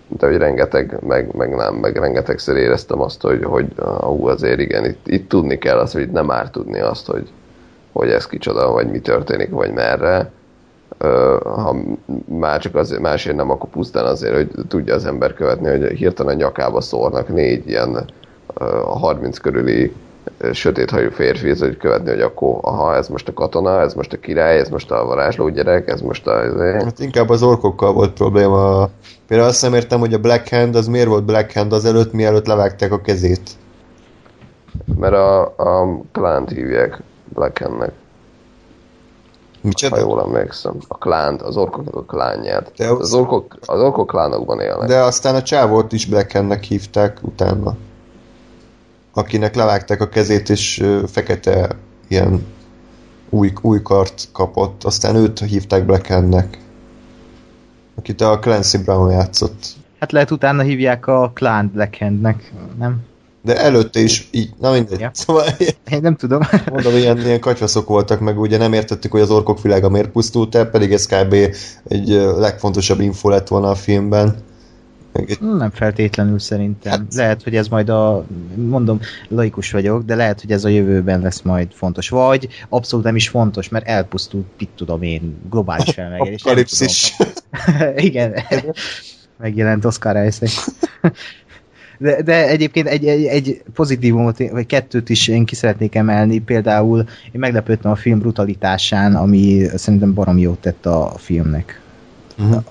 de hogy rengeteg, meg, meg nem, meg rengetegszer éreztem azt, hogy, hogy hú, azért igen, itt, itt tudni kell azt, hogy nem árt tudni azt, hogy, hogy ez kicsoda, vagy mi történik, vagy merre. Ha már csak azért, másért nem, akkor pusztán azért, hogy tudja az ember követni, hogy hirtelen nyakába szórnak négy ilyen 30 körüli sötéthajú férfi, hogy követni, hogy akkor aha, ez most a katona, ez most a király, ez most a varázsló gyerek, ez most a... Hát inkább az orkokkal volt probléma. Például azt nem értem, hogy a Black Hand az miért volt Black Hand az előtt, mielőtt levágták a kezét. Mert a, a klánt hívják Black Handnek. Micsoda? Ha jól emlékszem. A klánt, az orkok a klánját. De az, az, orkok, az orkok klánokban élnek. De aztán a csávót is Black Handnek hívták utána akinek levágták a kezét, és fekete ilyen új, új kart kapott, aztán őt hívták Black Handnek, akit a Clancy Brown játszott. Hát lehet utána hívják a Clan Black Handnek, nem? De előtte is így, na mindegy. Ja. Szóval, Én nem tudom. Mondom, ilyen, ilyen katyvaszok voltak, meg ugye nem értettük, hogy az orkok világa miért pusztult el, pedig ez kb. egy legfontosabb info lett volna a filmben. Nem feltétlenül szerintem. Hát... Lehet, hogy ez majd a, mondom, laikus vagyok, de lehet, hogy ez a jövőben lesz majd fontos. Vagy abszolút nem is fontos, mert elpusztult, mit tudom én, globális felmelegedés. Apokalipszis. Igen. Megjelent Oscar Isaac. De, de egyébként egy, egy, egy pozitívumot, vagy kettőt is én ki szeretnék emelni. Például én meglepődtem a film brutalitásán, ami szerintem barom jót tett a filmnek. Uh-huh.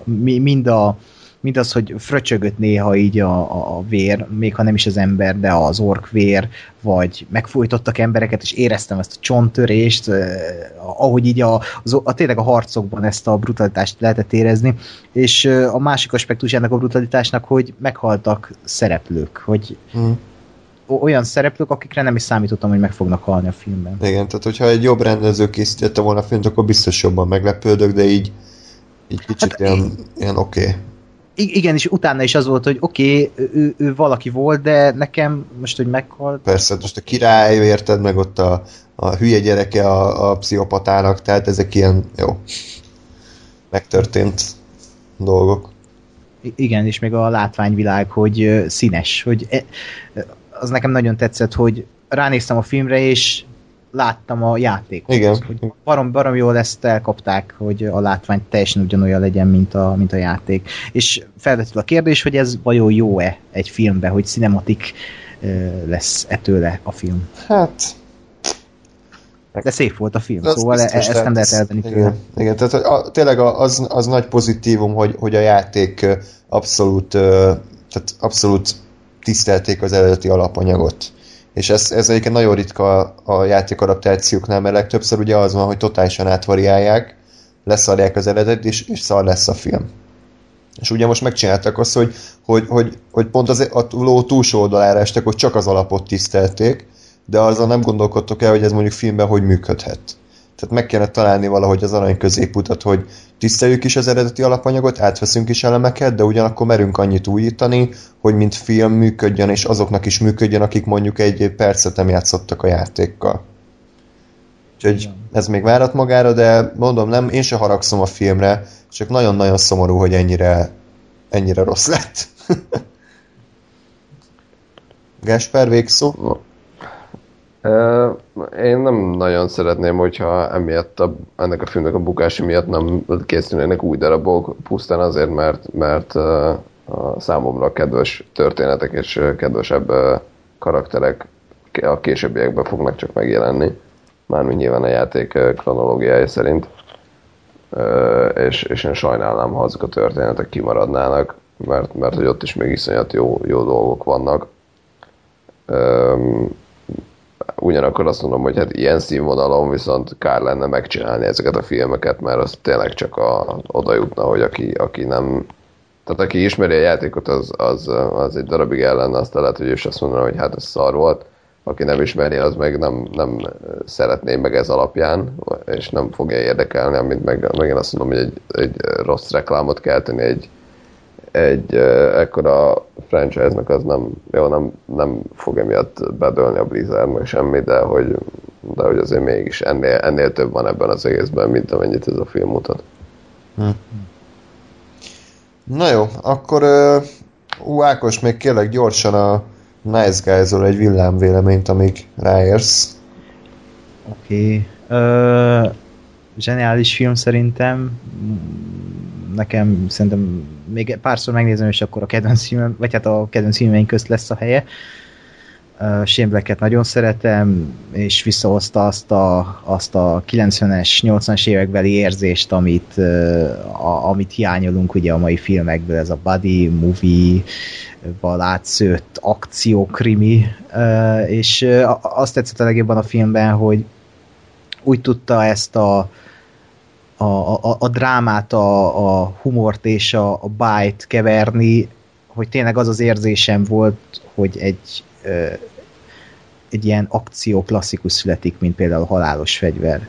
Mind a mint az, hogy fröcsögött néha így a, a, vér, még ha nem is az ember, de az ork vér, vagy megfújtottak embereket, és éreztem ezt a csonttörést, eh, ahogy így a, az, a, tényleg a harcokban ezt a brutalitást lehetett érezni, és a másik aspektus ennek a brutalitásnak, hogy meghaltak szereplők, hogy mm olyan szereplők, akikre nem is számítottam, hogy meg fognak halni a filmben. Igen, tehát hogyha egy jobb rendező készítette volna a filmet, akkor biztos jobban meglepődök, de így, így kicsit hát ilyen, ilyen oké. Okay igen, és utána is az volt, hogy oké, okay, ő, ő valaki volt, de nekem most, hogy meghalt... Persze, most a király, érted, meg ott a, a hülye gyereke a, a pszichopatának, tehát ezek ilyen, jó, megtörtént dolgok. Igen, és még a látványvilág, hogy színes, hogy e, az nekem nagyon tetszett, hogy ránéztem a filmre, és láttam a játékot. Igen. Hogy barom, barom jól ezt elkapták, hogy a látvány teljesen ugyanolyan legyen, mint a, mint a játék. És felvetül a kérdés, hogy ez vajon jó-e egy filmbe, hogy cinematik lesz ettőle a film. Hát... De szép volt a film, az szóval biztos, ezt nem lehet elvenni igen, igen, tehát a, tényleg az, az nagy pozitívum, hogy, hogy a játék abszolút, tehát abszolút tisztelték az eredeti alapanyagot és ez, ez egyébként nagyon ritka a játékadaptációknál, mert legtöbbször ugye az van, hogy totálisan átvariálják, leszarják az eredet, és, és szar lesz a film. És ugye most megcsináltak azt, hogy, hogy, hogy, hogy pont az, a ló túlsó oldalára estek, hogy csak az alapot tisztelték, de azzal nem gondolkodtok el, hogy ez mondjuk filmben hogy működhet. Tehát meg kellene találni valahogy az arany középutat, hogy tiszteljük is az eredeti alapanyagot, átveszünk is elemeket, de ugyanakkor merünk annyit újítani, hogy mint film működjön, és azoknak is működjön, akik mondjuk egy percet nem játszottak a játékkal. Úgyhogy ez még várat magára, de mondom, nem, én se haragszom a filmre, csak nagyon-nagyon szomorú, hogy ennyire, ennyire rossz lett. Gásper, végszó? Én nem nagyon szeretném, hogyha emiatt a, ennek a filmnek a bukása miatt nem készülnének új darabok, pusztán azért, mert, mert a számomra kedves történetek és kedvesebb karakterek a későbbiekben fognak csak megjelenni. Mármint nyilván a játék kronológiája szerint. És, és én sajnálnám, ha azok a történetek kimaradnának, mert, mert hogy ott is még iszonyat jó, jó dolgok vannak ugyanakkor azt mondom, hogy hát ilyen színvonalon viszont kár lenne megcsinálni ezeket a filmeket, mert az tényleg csak a, oda jutna, hogy aki, aki nem tehát aki ismeri a játékot, az, az, az egy darabig ellen azt lehet, hogy is azt mondaná, hogy hát ez szar volt, aki nem ismeri, az meg nem, nem szeretné meg ez alapján, és nem fogja érdekelni, amit meg, meg én azt mondom, hogy egy, egy rossz reklámot kell tenni egy, egy ekkora franchise-nak az nem, jó, nem, nem fog emiatt bedölni a Blizzard, meg semmi, de hogy, de hogy azért mégis ennél, ennél több van ebben az egészben, mint amennyit ez a film mutat. Hm. Na jó, akkor uh, Ákos, még kérlek gyorsan a Nice guys egy villámvéleményt, amíg ráérsz. Oké. Okay. zseniális film szerintem. Nekem szerintem még párszor megnézem, és akkor a kedvenc filmem, vagy hát a kedvenc filmeink közt lesz a helye. Uh, Shane nagyon szeretem, és visszahozta azt a, azt a 90-es, 80-as évekbeli érzést, amit, uh, a, amit hiányolunk ugye a mai filmekből, ez a body movie, val átszőtt akciókrimi, és azt tetszett a legjobban a filmben, hogy úgy tudta ezt a, a, a, a drámát, a, a humort és a, a bájt keverni, hogy tényleg az az érzésem volt, hogy egy, egy ilyen akció klasszikus születik, mint például a halálos fegyver.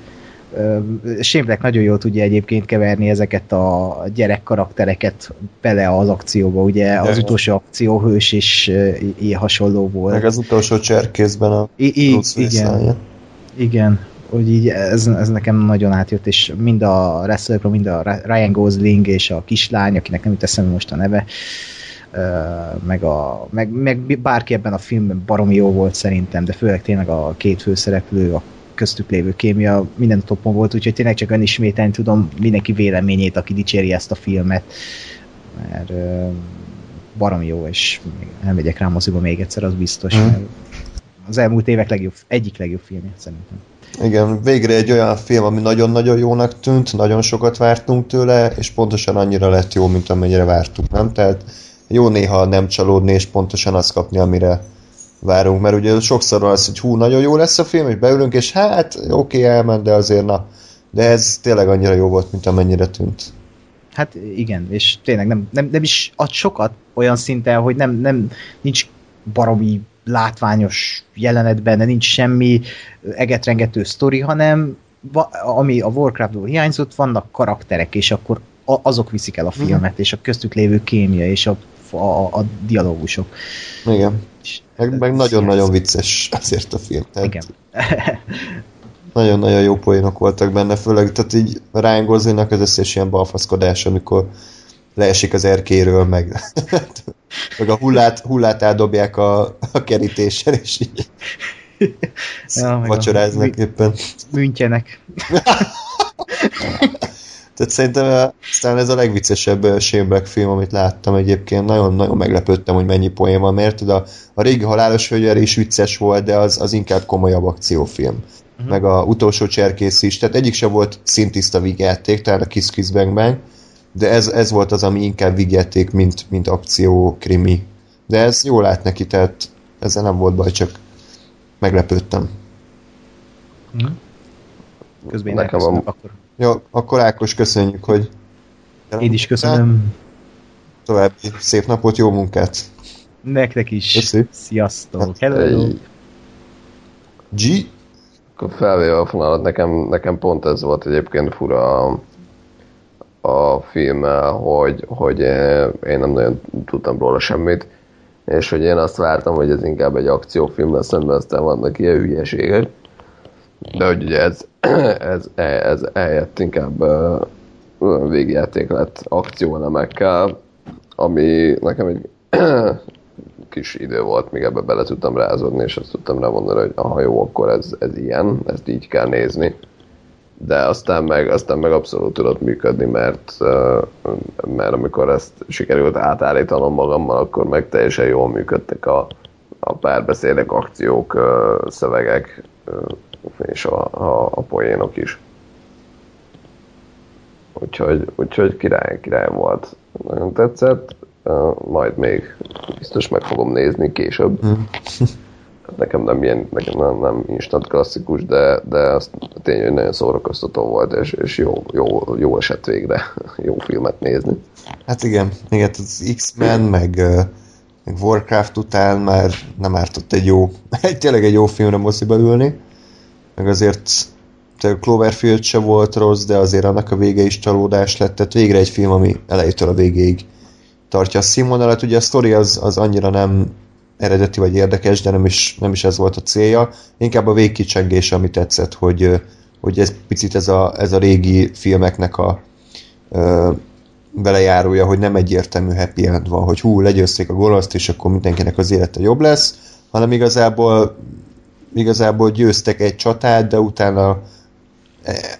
Sémplek nagyon jól tudja egyébként keverni ezeket a gyerek karaktereket bele az akcióba, ugye? De az utolsó akcióhős is ilyen hasonló volt. Meg az utolsó cserkészben a I- I- igen, igen, hogy így ez, ez nekem nagyon átjött, és mind a wrestlerről, mind a Ryan Gosling és a kislány, akinek nem jut eszembe most a neve, meg, a, meg, meg bárki ebben a filmben baromi jó volt szerintem, de főleg tényleg a két főszereplő, a köztük lévő kémia minden topon volt, úgyhogy tényleg csak önismételni tudom mindenki véleményét, aki dicséri ezt a filmet, mert barom jó, és elmegyek rá moziba még egyszer, az biztos, hmm. az elmúlt évek legjobb, egyik legjobb filmje szerintem. Igen, végre egy olyan film, ami nagyon-nagyon jónak tűnt, nagyon sokat vártunk tőle, és pontosan annyira lett jó, mint amennyire vártuk, nem? Tehát jó néha nem csalódni, és pontosan azt kapni, amire várunk, mert ugye sokszor az, hogy hú, nagyon jó lesz a film, és beülünk, és hát oké, okay, elment, de azért na. De ez tényleg annyira jó volt, mint amennyire tűnt. Hát igen, és tényleg nem, nem, nem is ad sokat olyan szinten, hogy nem, nem nincs baromi látványos jelenet benne, nincs semmi egetrengető sztori, hanem ami a Warcraftból hiányzott, vannak karakterek, és akkor azok viszik el a mhm. filmet, mm. és a köztük lévő kémia, és a, a, a dialógusok. Igen. Meg, meg nagyon-nagyon vicces azért a film. Tehát Igen. nagyon-nagyon jó poénok voltak benne, főleg, tehát így Ryan Goslingnak az összes ilyen balfaszkodás, amikor leesik az erkéről, meg, meg a hullát, hullát eldobják a, a kerítéssel, és így ja, vacsoráznak a, éppen. Műntjenek. Tehát szerintem aztán ez a legviccesebb Shane Black film, amit láttam egyébként. Nagyon-nagyon meglepődtem, hogy mennyi poén van, mert a, a régi Halálos Fegyver is vicces volt, de az, az inkább komolyabb akciófilm. Uh-huh. Meg a utolsó cserkész is. Tehát egyik sem volt szintiszta vígjáték, talán a Kiss Kiss Bang Bang, de ez, ez volt az, ami inkább vígjáték, mint, mint akció, krimi. De ez jól lát neki, tehát ezzel nem volt baj, csak meglepődtem. Uh-huh. Közben én Nekem a... akkor jó, akkor Ákos, köszönjük, hogy én is köszönöm. További szép napot, jó munkát! Nektek is. Köszi. Sziasztok. Hello. G? Akkor felvéve a fonalat, nekem, nekem pont ez volt egyébként fura a, a filmmel, hogy, hogy én nem nagyon tudtam róla semmit, és hogy én azt vártam, hogy ez inkább egy akciófilm lesz, szemben aztán vannak ilyen hülyeségek. De hogy ugye ez, ez, ez eljött inkább végjáték lett akcióelemekkel, ami nekem egy kis idő volt, míg ebbe bele tudtam rázódni, és azt tudtam rá hogy aha jó, akkor ez, ez ilyen, ezt így kell nézni. De aztán meg, aztán meg abszolút tudott működni, mert, mert amikor ezt sikerült átállítanom magammal, akkor meg teljesen jól működtek a, a párbeszédek, akciók, szövegek, és a, a, a poénok is. Úgyhogy, úgyhogy király, király volt. Nagyon tetszett. Majd még biztos meg fogom nézni később. Nekem nem ilyen, nekem nem, nem instant klasszikus, de, de az tényleg nagyon szórakoztató volt, és, és jó, jó, jó esett végre jó filmet nézni. Hát igen, igen az X-Men, meg meg Warcraft után már nem ártott egy jó, egy tényleg egy jó filmre moziba ülni, meg azért Cloverfield se volt rossz, de azért annak a vége is csalódás lett, tehát végre egy film, ami elejétől a végéig tartja a színvonalat. Ugye a sztori az, az annyira nem eredeti vagy érdekes, de nem is, nem is ez volt a célja. Inkább a végkicsengés, ami tetszett, hogy, hogy ez picit ez a, ez a régi filmeknek a ö, belejárója, hogy nem egyértelmű happy end van, hogy hú, legyőzték a gonoszt, és akkor mindenkinek az élete jobb lesz, hanem igazából igazából győztek egy csatát, de utána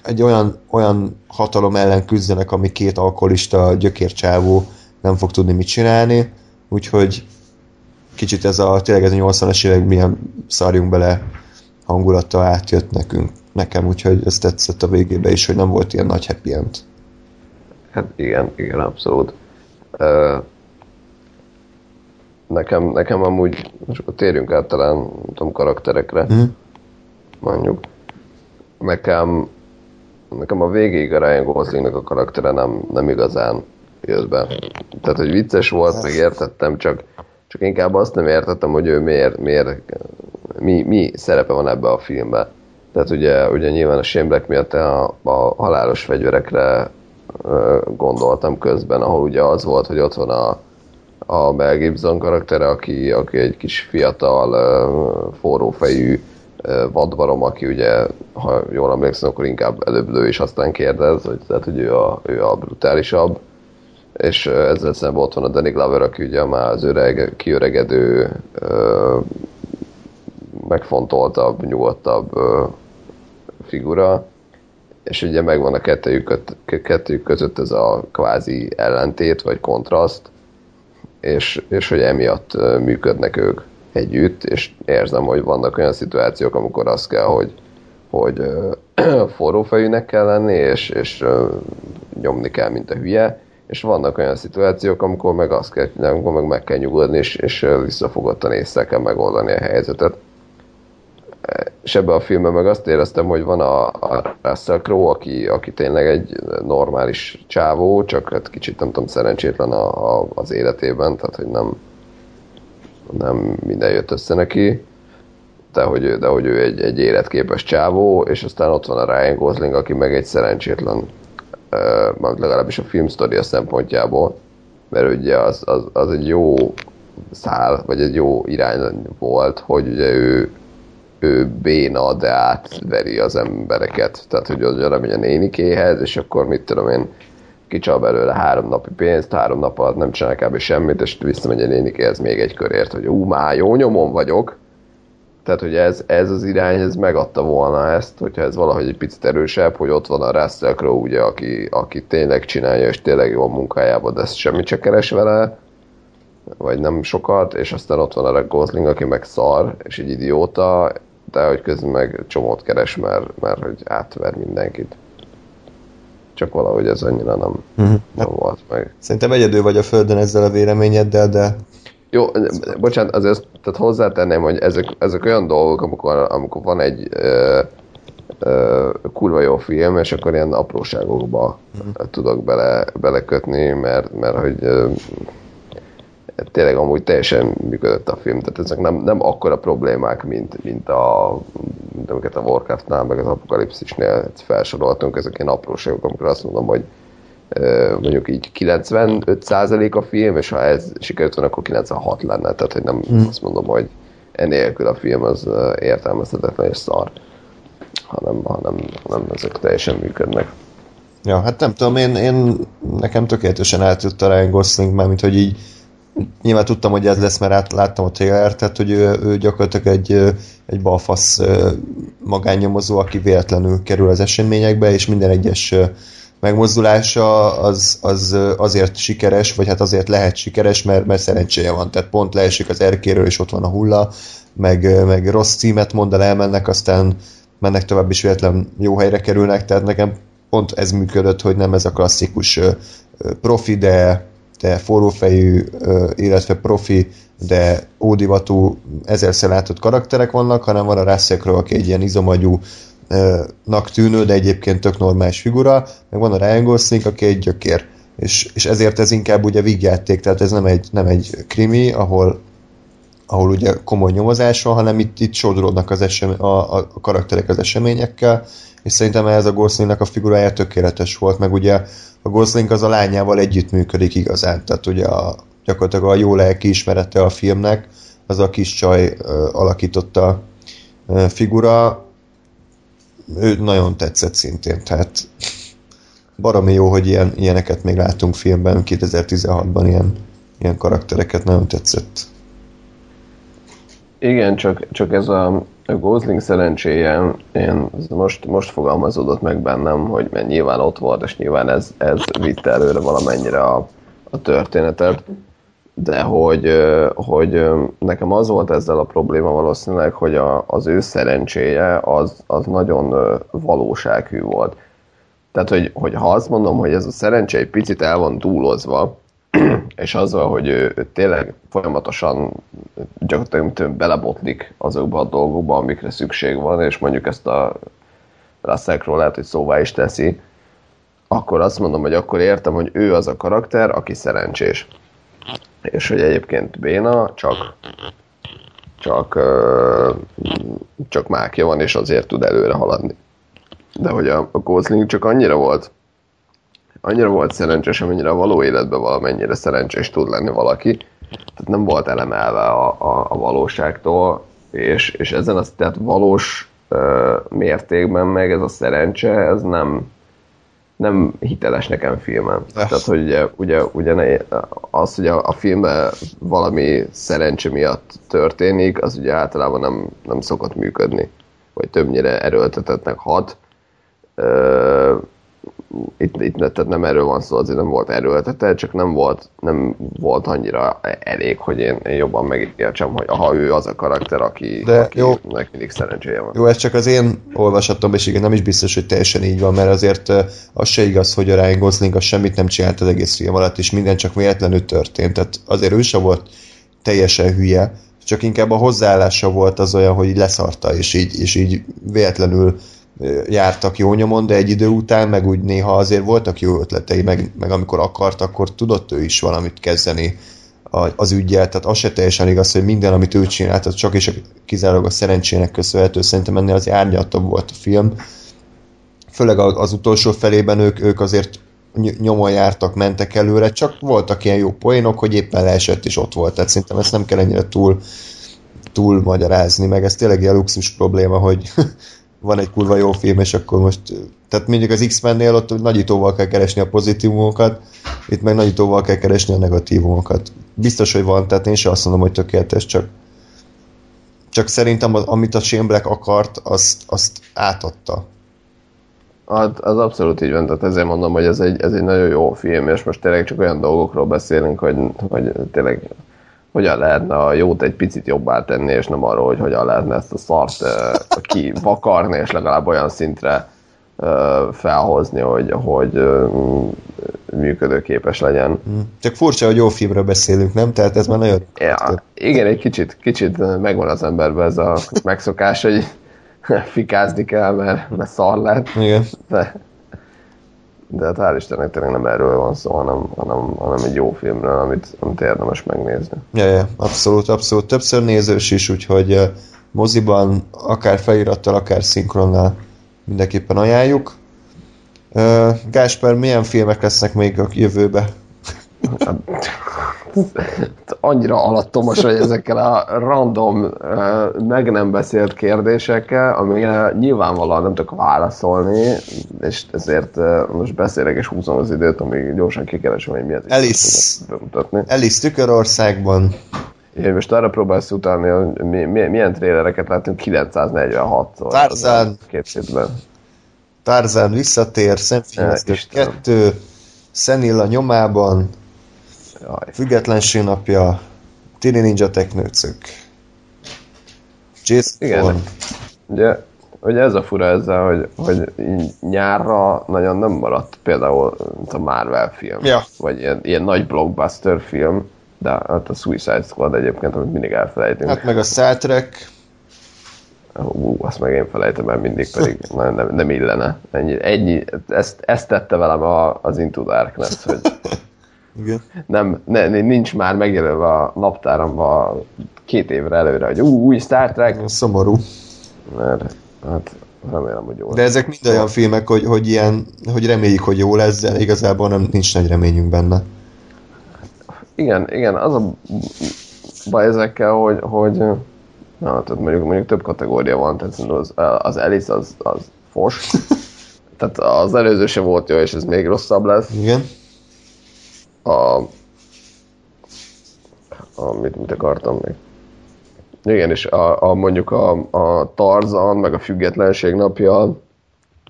egy olyan, olyan hatalom ellen küzdenek, ami két alkoholista gyökércsávó nem fog tudni mit csinálni, úgyhogy kicsit ez a, tényleg ez a 80-as évek milyen szarjunk bele hangulata átjött nekünk, nekem, úgyhogy ez tetszett a végébe is, hogy nem volt ilyen nagy happy end. Hát igen, igen, abszolút. Uh, nekem, nekem amúgy, most akkor térjünk át talán, tudom, karakterekre, mm. mondjuk. Nekem, nekem a végéig a Ryan Goslingnak a karaktere nem, nem igazán jött be. Tehát, hogy vicces volt, meg értettem, csak, csak inkább azt nem értettem, hogy ő miért, miért mi, mi szerepe van ebbe a filmbe. Tehát ugye, ugye nyilván a Shane miatt a, a halálos fegyverekre gondoltam közben, ahol ugye az volt, hogy ott van a, a Mel Gibson karaktere, aki, aki egy kis fiatal, forrófejű vadbarom, aki ugye, ha jól emlékszem, akkor inkább előbb lő és aztán kérdez, hogy, tehát, hogy ő a, ő a brutálisabb és ezzel szemben ott van a Danny Glover, aki ugye már az öreg, kiöregedő, megfontoltabb, nyugodtabb figura, és ugye megvan a kettőjük, kettőjük között ez a kvázi ellentét, vagy kontraszt, és, és hogy emiatt működnek ők együtt, és érzem, hogy vannak olyan szituációk, amikor az kell, hogy, hogy forrófejűnek kell lenni, és, és nyomni kell, mint a hülye, és vannak olyan szituációk, amikor meg azt kell, amikor meg meg kell nyugodni, és, és visszafogottan észre kell megoldani a helyzetet. És ebben a filmben meg azt éreztem, hogy van a, a Russell Crowe, aki, aki tényleg egy normális csávó, csak hát kicsit nem tudom, szerencsétlen a, a, az életében, tehát hogy nem, nem minden jött össze neki, de hogy, de hogy ő egy, egy életképes csávó, és aztán ott van a Ryan Gosling, aki meg egy szerencsétlen legalábbis a filmsztoria szempontjából, mert ugye az, az, az egy jó szál, vagy egy jó irány volt, hogy ugye ő, ő béna, de átveri az embereket. Tehát, hogy az oda megy a nénikéhez, és akkor mit tudom én, kicsal belőle három napi pénzt, három nap alatt nem csinál kb. semmit, és visszamegy a nénikéhez még egy körért, hogy ú, már jó nyomon vagyok, tehát, hogy ez, ez az irány, ez megadta volna ezt, hogyha ez valahogy egy picit erősebb, hogy ott van a Russell Crowe, ugye, aki, aki tényleg csinálja, és tényleg jó a munkájában, de ezt semmit se keres vele, vagy nem sokat, és aztán ott van a Gosling, aki meg szar, és egy idióta, de hogy közben meg csomót keres, mert, mert hogy átver mindenkit. Csak valahogy ez annyira nem, uh-huh. nem volt meg. Szerintem egyedül vagy a földön ezzel a véleményeddel, de jó, bocsánat, azért tehát hozzátenném, hogy ezek, ezek olyan dolgok, amikor, amikor van egy ö, ö, kurva jó film, és akkor ilyen apróságokba mm. tudok bele, belekötni, mert, mert hogy ö, tényleg amúgy teljesen működött a film, tehát ezek nem, nem akkora problémák, mint, mint, a, mint amiket a Warcraftnál, meg az Apokalipszisnél felsoroltunk, ezek ilyen apróságok, amikor azt mondom, hogy mondjuk így 95% a film, és ha ez sikerült volna, akkor 96 lenne, tehát hogy nem hmm. azt mondom, hogy enélkül a film az értelmezhetetlen és szar, hanem, hanem, hanem ezek teljesen működnek. Ja, hát nem tudom, én, én nekem tökéletesen átjött a Ryan Gosling, mármint, hogy így nyilván tudtam, hogy ez lesz, mert át, láttam a trailer, tehát hogy ő, ő gyakorlatilag egy, egy balfasz magánnyomozó, aki véletlenül kerül az eseményekbe, és minden egyes megmozdulása az, az azért sikeres, vagy hát azért lehet sikeres, mert, mert szerencséje van. Tehát pont leesik az erkéről, és ott van a hulla, meg, meg rossz címet mond el, elmennek, aztán mennek tovább is véletlen jó helyre kerülnek, tehát nekem pont ez működött, hogy nem ez a klasszikus profi, de, de forrófejű, illetve profi, de ódivatú, ezerszer látott karakterek vannak, hanem van a Russell aki egy ilyen izomagyú, nak tűnő, de egyébként tök normális figura, meg van a Ryan Gosling, aki egy gyökér. És, és ezért ez inkább ugye vígjáték, tehát ez nem egy, nem egy krimi, ahol ahol ugye komoly nyomozás van, hanem itt, itt sodródnak az esem, a, a, karakterek az eseményekkel, és szerintem ez a Goslingnak a figurája tökéletes volt, meg ugye a Gosling az a lányával együttműködik igazán, tehát ugye a, gyakorlatilag a jó lelki ismerete a filmnek, az a kis csaj ö, alakította ö, figura, ő nagyon tetszett szintén, tehát baromi jó, hogy ilyen, ilyeneket még látunk filmben, 2016-ban ilyen, ilyen karaktereket, nagyon tetszett. Igen, csak, csak ez a, Gosling szerencséje, én most, most fogalmazódott meg bennem, hogy nyilván ott volt, és nyilván ez, ez vitte előre valamennyire a, a történetet, de hogy, hogy nekem az volt ezzel a probléma valószínűleg, hogy a, az ő szerencséje az, az nagyon valósághű volt. Tehát, hogy, hogy ha azt mondom, hogy ez a szerencse egy picit el van túlozva, és azzal, hogy ő, ő tényleg folyamatosan gyakorlatilag belebotlik azokba a dolgokba, amikre szükség van, és mondjuk ezt a Russell lehet, hogy szóvá is teszi, akkor azt mondom, hogy akkor értem, hogy ő az a karakter, aki szerencsés. És hogy egyébként Béna csak csak, csak mákja van, és azért tud előre haladni. De hogy a, a Gosling csak annyira volt annyira volt szerencsés, amennyire a való életben valamennyire szerencsés tud lenni valaki. Tehát nem volt elemelve a, a, a valóságtól, és, és ezen az, tehát valós ö, mértékben meg ez a szerencse, ez nem, nem hiteles nekem filmen. Yes. Tehát, hogy ugye, ugye, ugye ne, az, hogy a, a filmben valami szerencse miatt történik, az ugye általában nem, nem szokott működni, vagy többnyire erőltetetnek hat. Ö, itt, itt tehát nem erről van szó, azért nem volt erőltetett, csak nem volt, nem volt annyira elég, hogy én, én jobban megértsem, hogy aha, ő az a karakter, aki, De aki jó. mindig szerencséje van. Jó, ez csak az én olvasatom, és igen, nem is biztos, hogy teljesen így van, mert azért az se igaz, hogy a Ryan Gosling az semmit nem csinált az egész film alatt, és minden csak véletlenül történt. Tehát azért ő sem volt teljesen hülye, csak inkább a hozzáállása volt az olyan, hogy így leszarta, és így, és így véletlenül jártak jó nyomon, de egy idő után meg úgy néha azért voltak jó ötletei, meg, meg amikor akart, akkor tudott ő is valamit kezdeni az ügyel, tehát az se teljesen igaz, hogy minden, amit ő csinált, az csak és kizárólag a szerencsének köszönhető, szerintem ennél az árnyaltabb volt a film. Főleg az utolsó felében ők, ők azért nyomon jártak, mentek előre, csak voltak ilyen jó poénok, hogy éppen leesett és ott volt, tehát szerintem ezt nem kell ennyire túl, túl magyarázni, meg ez tényleg egy luxus probléma, hogy van egy kurva jó film, és akkor most, tehát mondjuk az X-Men-nél ott nagyítóval kell keresni a pozitívumokat, itt meg nagyítóval kell keresni a negatívumokat. Biztos, hogy van, tehát én sem azt mondom, hogy tökéletes, csak csak szerintem az, amit a Shane Black akart, azt, azt átadta. Az, az abszolút így van, tehát ezért mondom, hogy ez egy, ez egy nagyon jó film, és most tényleg csak olyan dolgokról beszélünk, hogy, hogy tényleg hogyan lehetne a jót egy picit jobbá tenni, és nem arról, hogy hogyan lehetne ezt a szart uh, ki vakarni, és legalább olyan szintre uh, felhozni, hogy, hogy uh, működőképes legyen. Hmm. Csak furcsa, hogy jó filmről beszélünk, nem? Tehát ez már nagyon... Ja, igen, egy kicsit, kicsit megvan az emberben ez a megszokás, hogy fikázni kell, mert, mert szar lett. Igen. De, de hát hál' Istennek tényleg nem erről van szó, hanem, hanem, hanem egy jó filmről, amit, amit érdemes megnézni. Ja, ja, abszolút, abszolút. Többször nézős is, úgyhogy moziban, akár felirattal, akár szinkronnal mindenképpen ajánljuk. Uh, Gásper, milyen filmek lesznek még a jövőbe? Annyira alattomos, hogy ezekkel a random, meg nem beszélt kérdésekkel, amire nyilvánvalóan nem tudok válaszolni, és ezért most beszélek és húzom az időt, amíg gyorsan kikeresem, hogy miért Alice, bemutatni. Alice Tükörországban. Én most arra próbálsz utalni, hogy mi, mi, milyen trélereket látunk 946-szor. Tarzan. Két hétben. Tarzan visszatér, Szemfényeztő 2, Szenilla nyomában, Jaj. Függetlenség napja, Tini Ninja Teknőcök. Jason Igen. Ugye, ugye ez a fura ezzel, hogy, hogy nyárra nagyon nem maradt például a Marvel film, ja. vagy ilyen, ilyen nagy blockbuster film, de hát a Suicide Squad egyébként, amit mindig elfelejtünk. Hát meg a Star Trek. Ú, azt meg én felejtem el mindig, pedig nem, nem, nem illene. Ennyi, ennyi, ezt, ezt tette velem a, az Into Darkness, hogy Igen. nem, ne, nincs már megjelölve a naptáramban két évre előre, hogy ú, új Star Trek, Szomorú. mert hát remélem, hogy jó De ezek mind olyan filmek, hogy, hogy ilyen, hogy reméljük, hogy jó lesz, de igazából nem, nincs nagy reményünk benne. Igen, igen, az a baj ezekkel, hogy, hogy na, tehát mondjuk, mondjuk több kategória van, tehát az, az Alice az, az fos. tehát az előző se volt jó, és ez még rosszabb lesz. Igen. A, a mit, mit akartam még? Igen, és a, a mondjuk a, a Tarzan, meg a Függetlenség napja,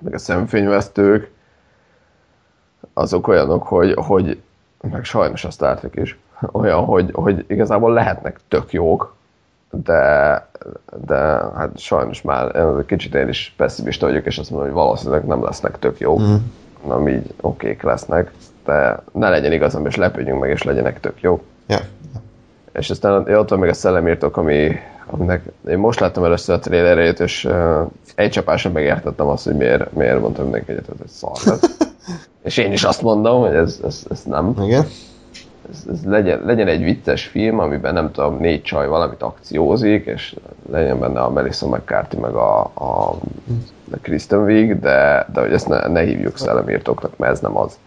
meg a szemfényvesztők, azok olyanok, hogy, hogy meg sajnos a Star Trek is, olyan, hogy, hogy igazából lehetnek tök jók, de, de hát sajnos már kicsit én is pessimista vagyok, és azt mondom, hogy valószínűleg nem lesznek tök jók, mm. nem így okék lesznek, de ne legyen igazam, és lepődjünk meg, és legyenek tök jók. Ja. És aztán ott van még a szellemírtók, ami, aminek én most láttam először a trailerét, és uh, egy csapásra megértettem azt, hogy miért, miért mondtam mindenki egyet, hogy szar lesz. és én is azt mondom, hogy ez, ez, ez nem. Igen. Ez, ez legyen, legyen egy vicces film, amiben nem tudom, négy csaj valamit akciózik, és legyen benne a Melissa McCarthy meg a, a, a Kristen Wiig, de, de hogy ezt ne, ne hívjuk szellemírtóknak, mert ez nem az.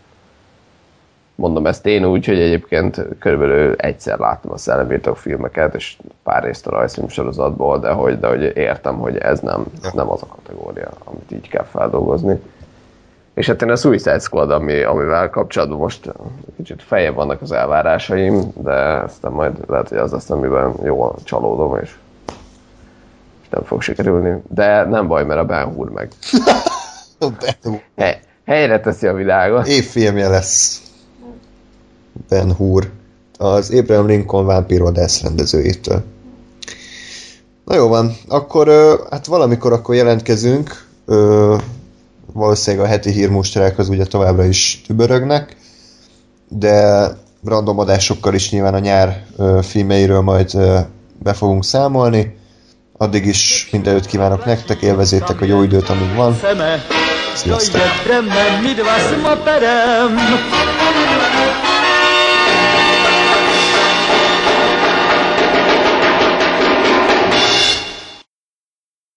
Mondom ezt én úgy, hogy egyébként körülbelül egyszer láttam a szellemírtók filmeket, és pár részt a rajzfilm sorozatból, de hogy, de hogy értem, hogy ez nem, ez nem az a kategória, amit így kell feldolgozni. És hát én a Suicide Squad, ami, amivel kapcsolatban most kicsit feljebb vannak az elvárásaim, de aztán majd lehet, hogy az lesz, amiben jól csalódom, és, és nem fog sikerülni. De nem baj, mert a Ben Hur meg Hely, helyre teszi a világot. Évfilmje lesz Ben Hur, az Abraham Lincoln vámpírodász rendezőjétől. Na jó van, akkor hát valamikor akkor jelentkezünk, valószínűleg a heti hírmusterák ugye továbbra is tübörögnek, de random adásokkal is nyilván a nyár filmeiről majd be fogunk számolni. Addig is mindenütt kívánok nektek, élvezétek a jó időt, amíg van. Sziasztok!